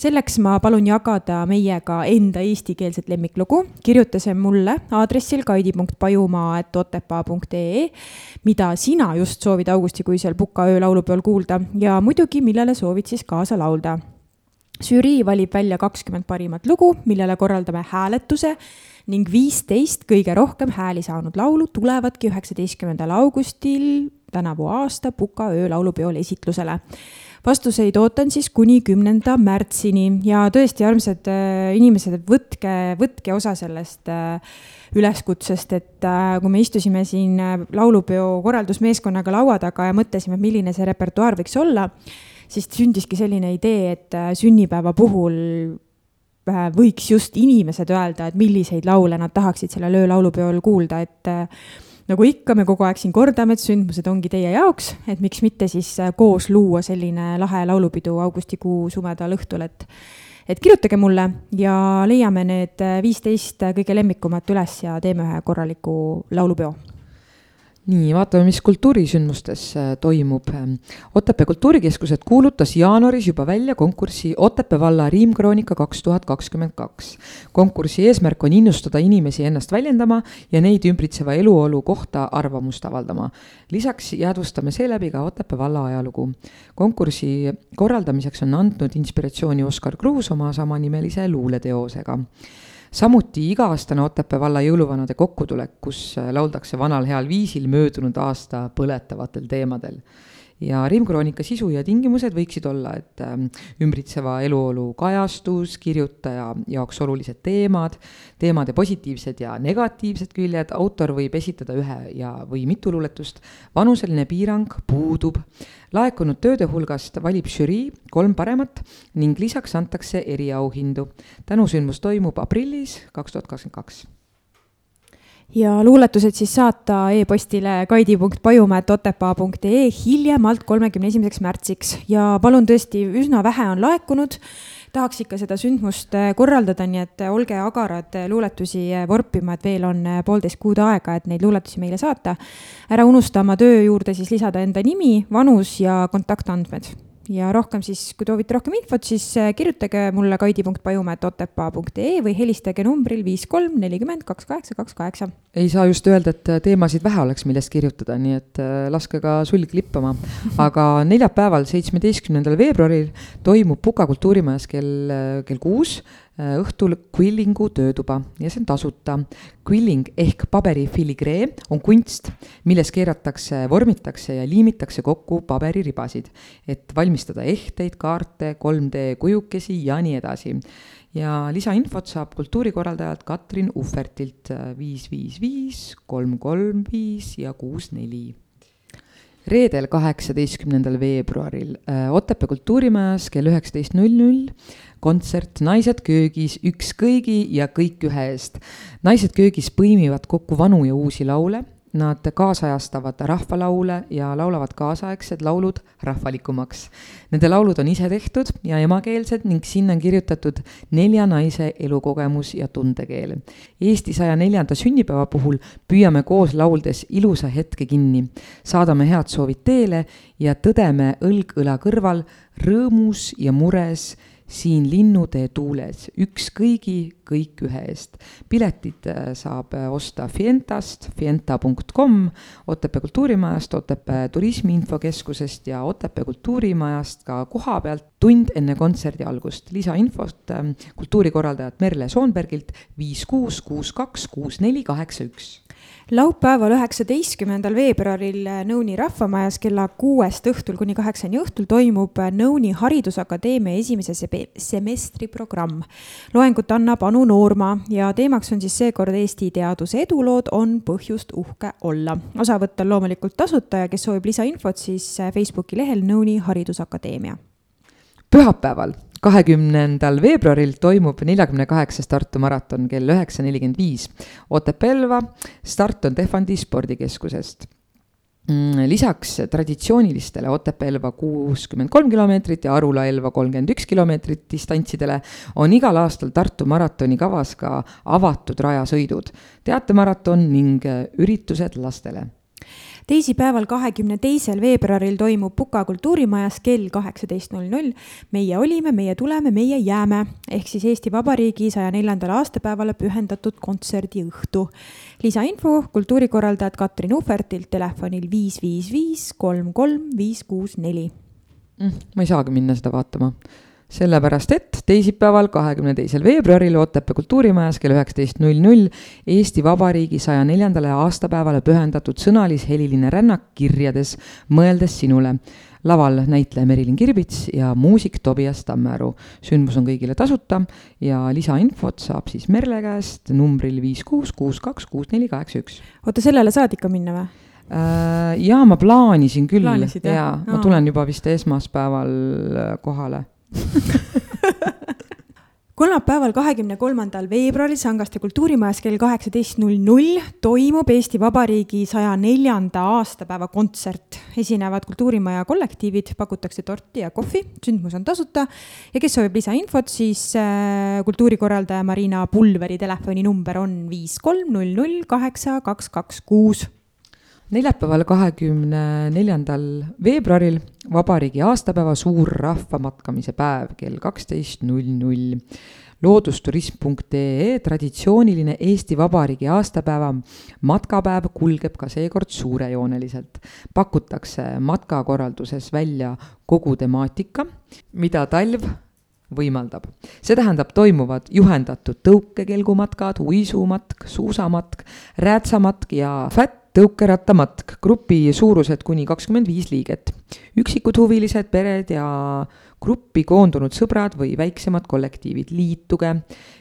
selleks ma palun jagada meiega enda eestikeelset lemmiklugu, kirjuta see mulle aadressil kaidi.pajumaa.otepaa.ee, mida sina just soovid augustikuisel Puka öö laulupeol kuulda ja muidugi muidugi, millele soovid siis kaasa laulda. žürii valib välja kakskümmend parimat lugu, millele korraldame hääletuse ning viisteist kõige rohkem hääli saanud laulu tulevadki üheksateistkümnendal augustil tänavu aasta Puka öölaulupeol esitlusele vastuseid ootan siis kuni kümnenda märtsini ja tõesti, armsad äh, inimesed, et võtke, võtke osa sellest äh, üleskutsest, et äh, kui me istusime siin laulupeo korraldusmeeskonnaga laua taga ja mõtlesime, milline see repertuaar võiks olla siis sündiski selline idee, et äh, sünnipäeva puhul äh, võiks just inimesed öelda, et milliseid laule nad tahaksid sellel öölaulupeol kuulda, et äh, nagu ikka, me kogu aeg siin kordame, et sündmused ongi teie jaoks, et miks mitte siis koos luua selline lahe laulupidu augustikuu sumedal õhtul, et et kirjutage mulle ja leiame need viisteist kõige lemmikumat üles ja teeme ühe korraliku laulupeo nii, vaatame, mis kultuurisündmustes äh, toimub. Otepää Kultuurikeskused kuulutas jaanuaris juba välja konkursi Otepää valla riimkroonika kaks tuhat kakskümmend kaks. konkursi eesmärk on innustada inimesi ennast väljendama ja neid ümbritseva eluolu kohta arvamust avaldama. lisaks jäädvustame seeläbi ka Otepää valla ajalugu. konkursi korraldamiseks on andnud inspiratsiooni Oskar Kruus oma samanimelise luuleteosega samuti iga-aastane Otepää valla jõuluvanade kokkutulek, kus äh, lauldakse vanal heal viisil möödunud aasta põletavatel teemadel. Ja rimkroonika sisu ja tingimused võiksid olla, et ähm, ümbritseva eluolu kajastus, kirjutaja jaoks olulised teemad, teemade positiivsed ja negatiivsed küljed, autor võib esitada ühe ja, või mitu luuletust, vanuseline piirang puudub, laekunud tööde hulgast valib žürii kolm paremat ning lisaks antakse eriauhindu. tänusündmus toimub aprillis kaks tuhat kakskümmend kaks ja luuletused siis saata e-postile kaidi.pajumäe.otepaa.ee hiljemalt kolmekümne esimeseks märtsiks ja palun tõesti, üsna vähe on laekunud. Tahaks ikka seda sündmust äh, korraldada, nii et äh, olge agarad äh, luuletusi vorpima, et veel on poolteist kuud aega, et neid luuletusi meile saata. ära unusta oma töö juurde siis lisada enda nimi, vanus ja kontaktandmed ja rohkem siis, kui soovite rohkem infot, siis äh, kirjutage mulle kaidi.pajumäe.otepaa.ee või helistage numbril viis kolm nelikümmend kaks kaheksa kaks kaheksa. ei saa just öelda, et äh, teemasid vähe oleks, millest kirjutada, nii et äh, laske ka sulg lippama. aga neljapäeval, seitsmeteistkümnendal veebruaril toimub Puka kultuurimajas kell, kell kuus õhtul Quillingu töötuba ja see on tasuta. Quilling ehk paberi filigree on kunst, milles keeratakse, vormitakse ja liimitakse kokku paberiribasid, et valmistada ehteid, kaarte, 3D kujukesi ja nii edasi. ja lisainfot saab kultuurikorraldajalt Katrin Uhvertilt äh, viis, viis, viis, kolm, kolm, viis ja kuus, neli reedel, kaheksateistkümnendal veebruaril äh, Otepää kultuurimajas kell üheksateist null null kontsert Naised köögis, üks kõigi ja kõik ühe eest. naised köögis põimivad kokku vanu ja uusi laule, nad kaasajastavad rahvalaule ja laulavad kaasaegsed laulud rahvalikumaks. Nende laulud on ise tehtud ja emakeelsed ning sinna on kirjutatud nelja naise elukogemus ja tundekeel. Eesti saja neljanda sünnipäeva puhul püüame koos lauldes ilusa hetke kinni, saadame head soovid teele ja tõdeme õlg õla kõrval rõõmus ja mures siin linnutee tuules, üks kõigi, kõik ühe eest. piletid äh, saab äh, osta Fientast, fienta.com, Otepää kultuurimajast, Otepää turismiinfokeskusest ja Otepää kultuurimajast ka koha pealt tund enne kontserdi algust. lisainfot ähm, kultuurikorraldajat Merle Soonbergilt viis kuus kuus kaks kuus neli kaheksa üks laupäeval, üheksateistkümnendal veebruaril Nõuni rahvamajas kella kuuest õhtul kuni kaheksani õhtul toimub Nõuni Haridusakadeemia esimese semestri programm. loengut annab Anu Noorma ja teemaks on siis seekord Eesti teaduse edulood on põhjust uhke olla. osavõtt on loomulikult tasuta ja kes soovib lisainfot, siis Facebooki lehel Nõuni Haridusakadeemia. Pühapäeval kahekümnendal veebruaril toimub neljakümne kaheksas Tartu maraton kell üheksa nelikümmend viis. Otepää-Elva, start on Tehvandi spordikeskusest. Mm, lisaks traditsioonilistele Otepää-Elva kuuskümmend kolm kilomeetrit ja Arula-Elva kolmkümmend üks kilomeetrit distantsidele on igal aastal Tartu maratoni kavas ka avatud rajasõidud, teatemaraton ning üritused lastele teisipäeval, kahekümne teisel veebruaril toimub Puka kultuurimajas kell kaheksateist null null. meie olime, meie tuleme, meie jääme ehk siis Eesti Vabariigi saja neljandale aastapäevale pühendatud kontserdiõhtu. lisainfo kultuurikorraldajad Katrin Uhvertilt telefonil viis, viis, viis, kolm, kolm, viis, kuus, neli. Mm, ma ei saagi minna seda vaatama sellepärast et teisipäeval, kahekümne teisel veebruaril Otepää kultuurimajas kell üheksateist null null Eesti Vabariigi saja neljandale aastapäevale pühendatud sõnalis-heliline rännak kirjades Mõeldes sinule. laval näitleja Merilin Kirbits ja muusik Tobias Tammearu. sündmus on kõigile tasuta ja lisainfot saab siis Merle käest numbril viis kuus kuus kaks kuus neli kaheksa üks. oota, sellele saad ikka minna või? Äh, jaa, ma plaanisin küll ja ma tulen juba vist esmaspäeval äh, kohale kolmapäeval, kahekümne kolmandal veebruaril Sangaste kultuurimajas kell kaheksateist null null toimub Eesti Vabariigi saja neljanda aastapäeva kontsert. esinevad kultuurimaja kollektiivid, pakutakse torti ja kohvi, sündmus on tasuta ja kes soovib lisainfot, siis äh, kultuurikorraldaja Marina Pulveri telefoninumber on viis kolm null null kaheksa kaks kaks kuus neljapäeval, kahekümne neljandal veebruaril vabariigi aastapäeva suur rahvamatkamise päev kell kaksteist null null. loodusturism.ee traditsiooniline Eesti Vabariigi aastapäeva matkapäev kulgeb ka seekord suurejooneliselt. pakutakse matkakorralduses välja kogu temaatika, mida talv võimaldab. see tähendab, toimuvad juhendatud tõukekelgumatkad, uisumatk, suusamatk, räätsamatk ja fätt tõukerattamatk, grupi suurused kuni kakskümmend viis liiget. üksikud huvilised, pered ja gruppi koondunud sõbrad või väiksemad kollektiivid, liituge.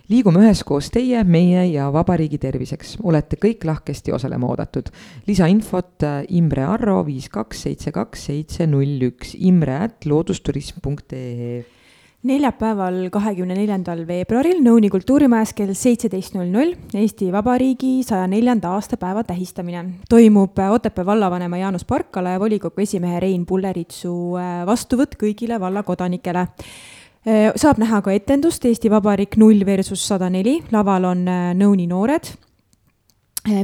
liigume üheskoos teie, meie ja vabariigi terviseks, olete kõik lahkesti osalema oodatud. lisainfot äh, Imre Arro viis kaks seitse kaks seitse null üks, imre at loodusturism.ee neljapäeval, kahekümne neljandal veebruaril Nõuni kultuurimajas kell seitseteist null null Eesti Vabariigi saja neljanda aastapäeva tähistamine. toimub Otepää vallavanema Jaanus Parkala ja volikogu esimehe Rein Pulleritsu äh, vastuvõtt kõigile valla kodanikele äh, saab näha ka etendust Eesti Vabariik null versus sada neli, laval on äh, Nõuni noored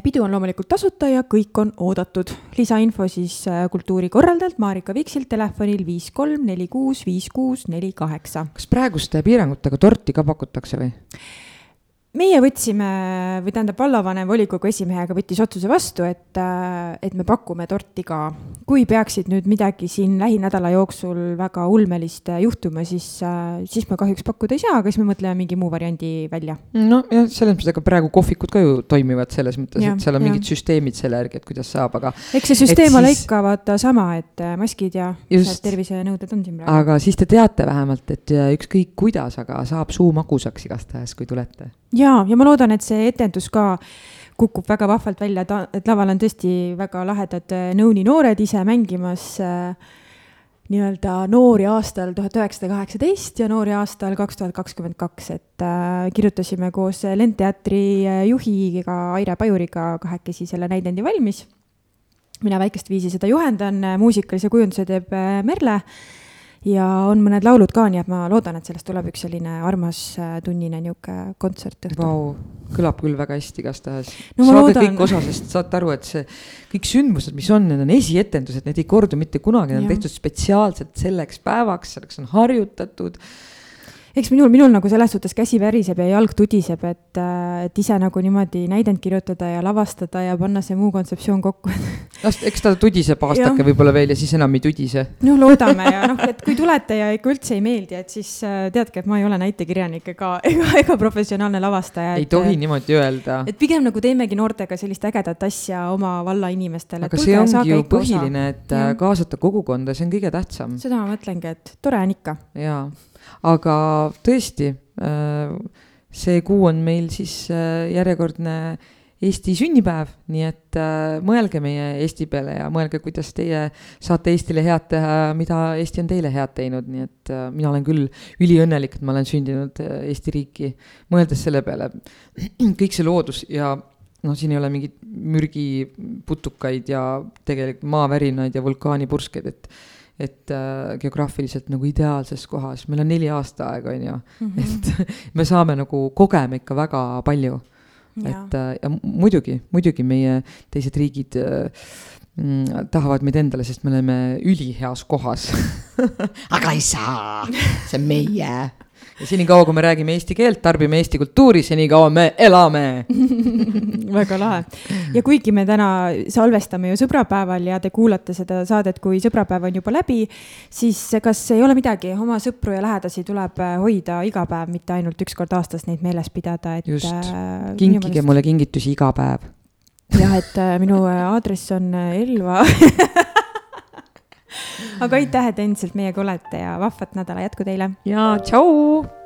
pidu on loomulikult tasuta ja kõik on oodatud. lisainfo siis eh, kultuurikorraldajalt Marika Viksilt telefonil viis kolm neli kuus viis kuus neli kaheksa. kas praeguste piirangutega torti ka pakutakse või? Meie võtsime, või tähendab, vallavanem volikogu esimehega võttis otsuse vastu, et, et me pakume torti ka. kui peaksid nüüd midagi siin lähinädala jooksul väga ulmelist juhtuma, siis, siis me kahjuks pakkuda ei saa, aga siis me mõtleme mingi muu variandi välja. nojah, selles mõttes, ega praegu kohvikud ka ju toimivad selles mõttes, et seal on ja. mingid süsteemid selle järgi, et kuidas saab, aga. eks see süsteem ole siis... ikka vaata sama, et maskid ja tervisenõuded on siin praegu. aga siis te teate vähemalt, et ükskõik kuidas, aga saab suu magusaks igastahes, kui tulete ja, ja ma loodan, et see etendus ka kukub väga vahvalt välja, et, et laval on tõesti väga lahedad äh, nõuni noored ise mängimas äh, nii-öelda noori aastal tuhat üheksasada kaheksateist ja noori aastal kaks tuhat kakskümmend kaks, et äh, kirjutasime koos Lendteatri äh, juhiga Aire Pajuriga kahekesi selle näidendi valmis. mina väikest viisi seda juhendan, muusikalise kujunduse teeb Merle ja on mõned laulud ka, nii et ma loodan, et sellest tuleb üks selline armas äh, tunnine niisugune kontsertõhtu wow,. kõlab küll väga hästi igastahes no,. saage loodan... kõik osa, sest saate aru, et see kõik sündmused, mis on, need on esietendused, need ei kordu mitte kunagi, need on tehtud spetsiaalselt selleks päevaks, selleks on harjutatud eks minul, minul nagu selles suhtes käsi väriseb ja jalg tudiseb, et, äh, et ise nagu niimoodi näidend kirjutada ja lavastada ja panna see muu kontseptsioon kokku las, eks ta tudiseb aastake võib-olla veel ja siis enam ei tudise. no loodame ja noh, et kui tulete ja ikka üldse ei meeldi, et siis äh, teadke, et ma ei ole näitekirjanik ega, ega, ega professionaalne lavastaja. ei tohi niimoodi öelda. et pigem nagu teemegi noortega sellist ägedat asja oma valla inimestele. aga see ongi ju põhiline, et äh, ja. kaasata kogukonda, see on kõige tähtsam. seda ma mõtlengi, et tore on ikka. jaa aga tõesti, äh, see kuu on meil siis äh, järjekordne Eesti sünnipäev, nii et äh, mõelge meie Eesti peale ja mõelge, kuidas teie saate Eestile head teha, mida Eesti on teile head teinud, nii et mina olen küll üliõnnelik, et ma olen sündinud Eesti riiki. mõeldes selle peale, kõik see loodus ja noh, siin ei ole mingeid mürgiputukaid ja tegelikult maavärinaid ja vulkaanipurskeid, et et äh, geograafiliselt nagu ideaalses kohas, meil on neli aastaaega, on ju, mhm. et me saame nagu, kogeme ikka väga palju. et äh, ja muidugi, muidugi meie teised riigid äh, mm, tahavad meid endale, sest me oleme üliheas kohas. Aga ei saa, see on meie ja senikaua, kui me räägime eesti keelt, tarbime Eesti kultuuri, senikaua me elame väga lahe. ja kuigi me täna salvestame ju sõbrapäeval ja te kuulate seda saadet, kui sõbrapäev on juba läbi, siis kas ei ole midagi, oma sõpru ja lähedasi tuleb äh, hoida iga päev, mitte ainult üks kord aastas neid meeles pidada, et. just, äh, kinkige meelest... mulle kingitusi iga päev. jah, et äh, minu aadress on Elva aga aitäh, et endiselt meiega olete ja vahvat nädala jätku teile. ja tšau.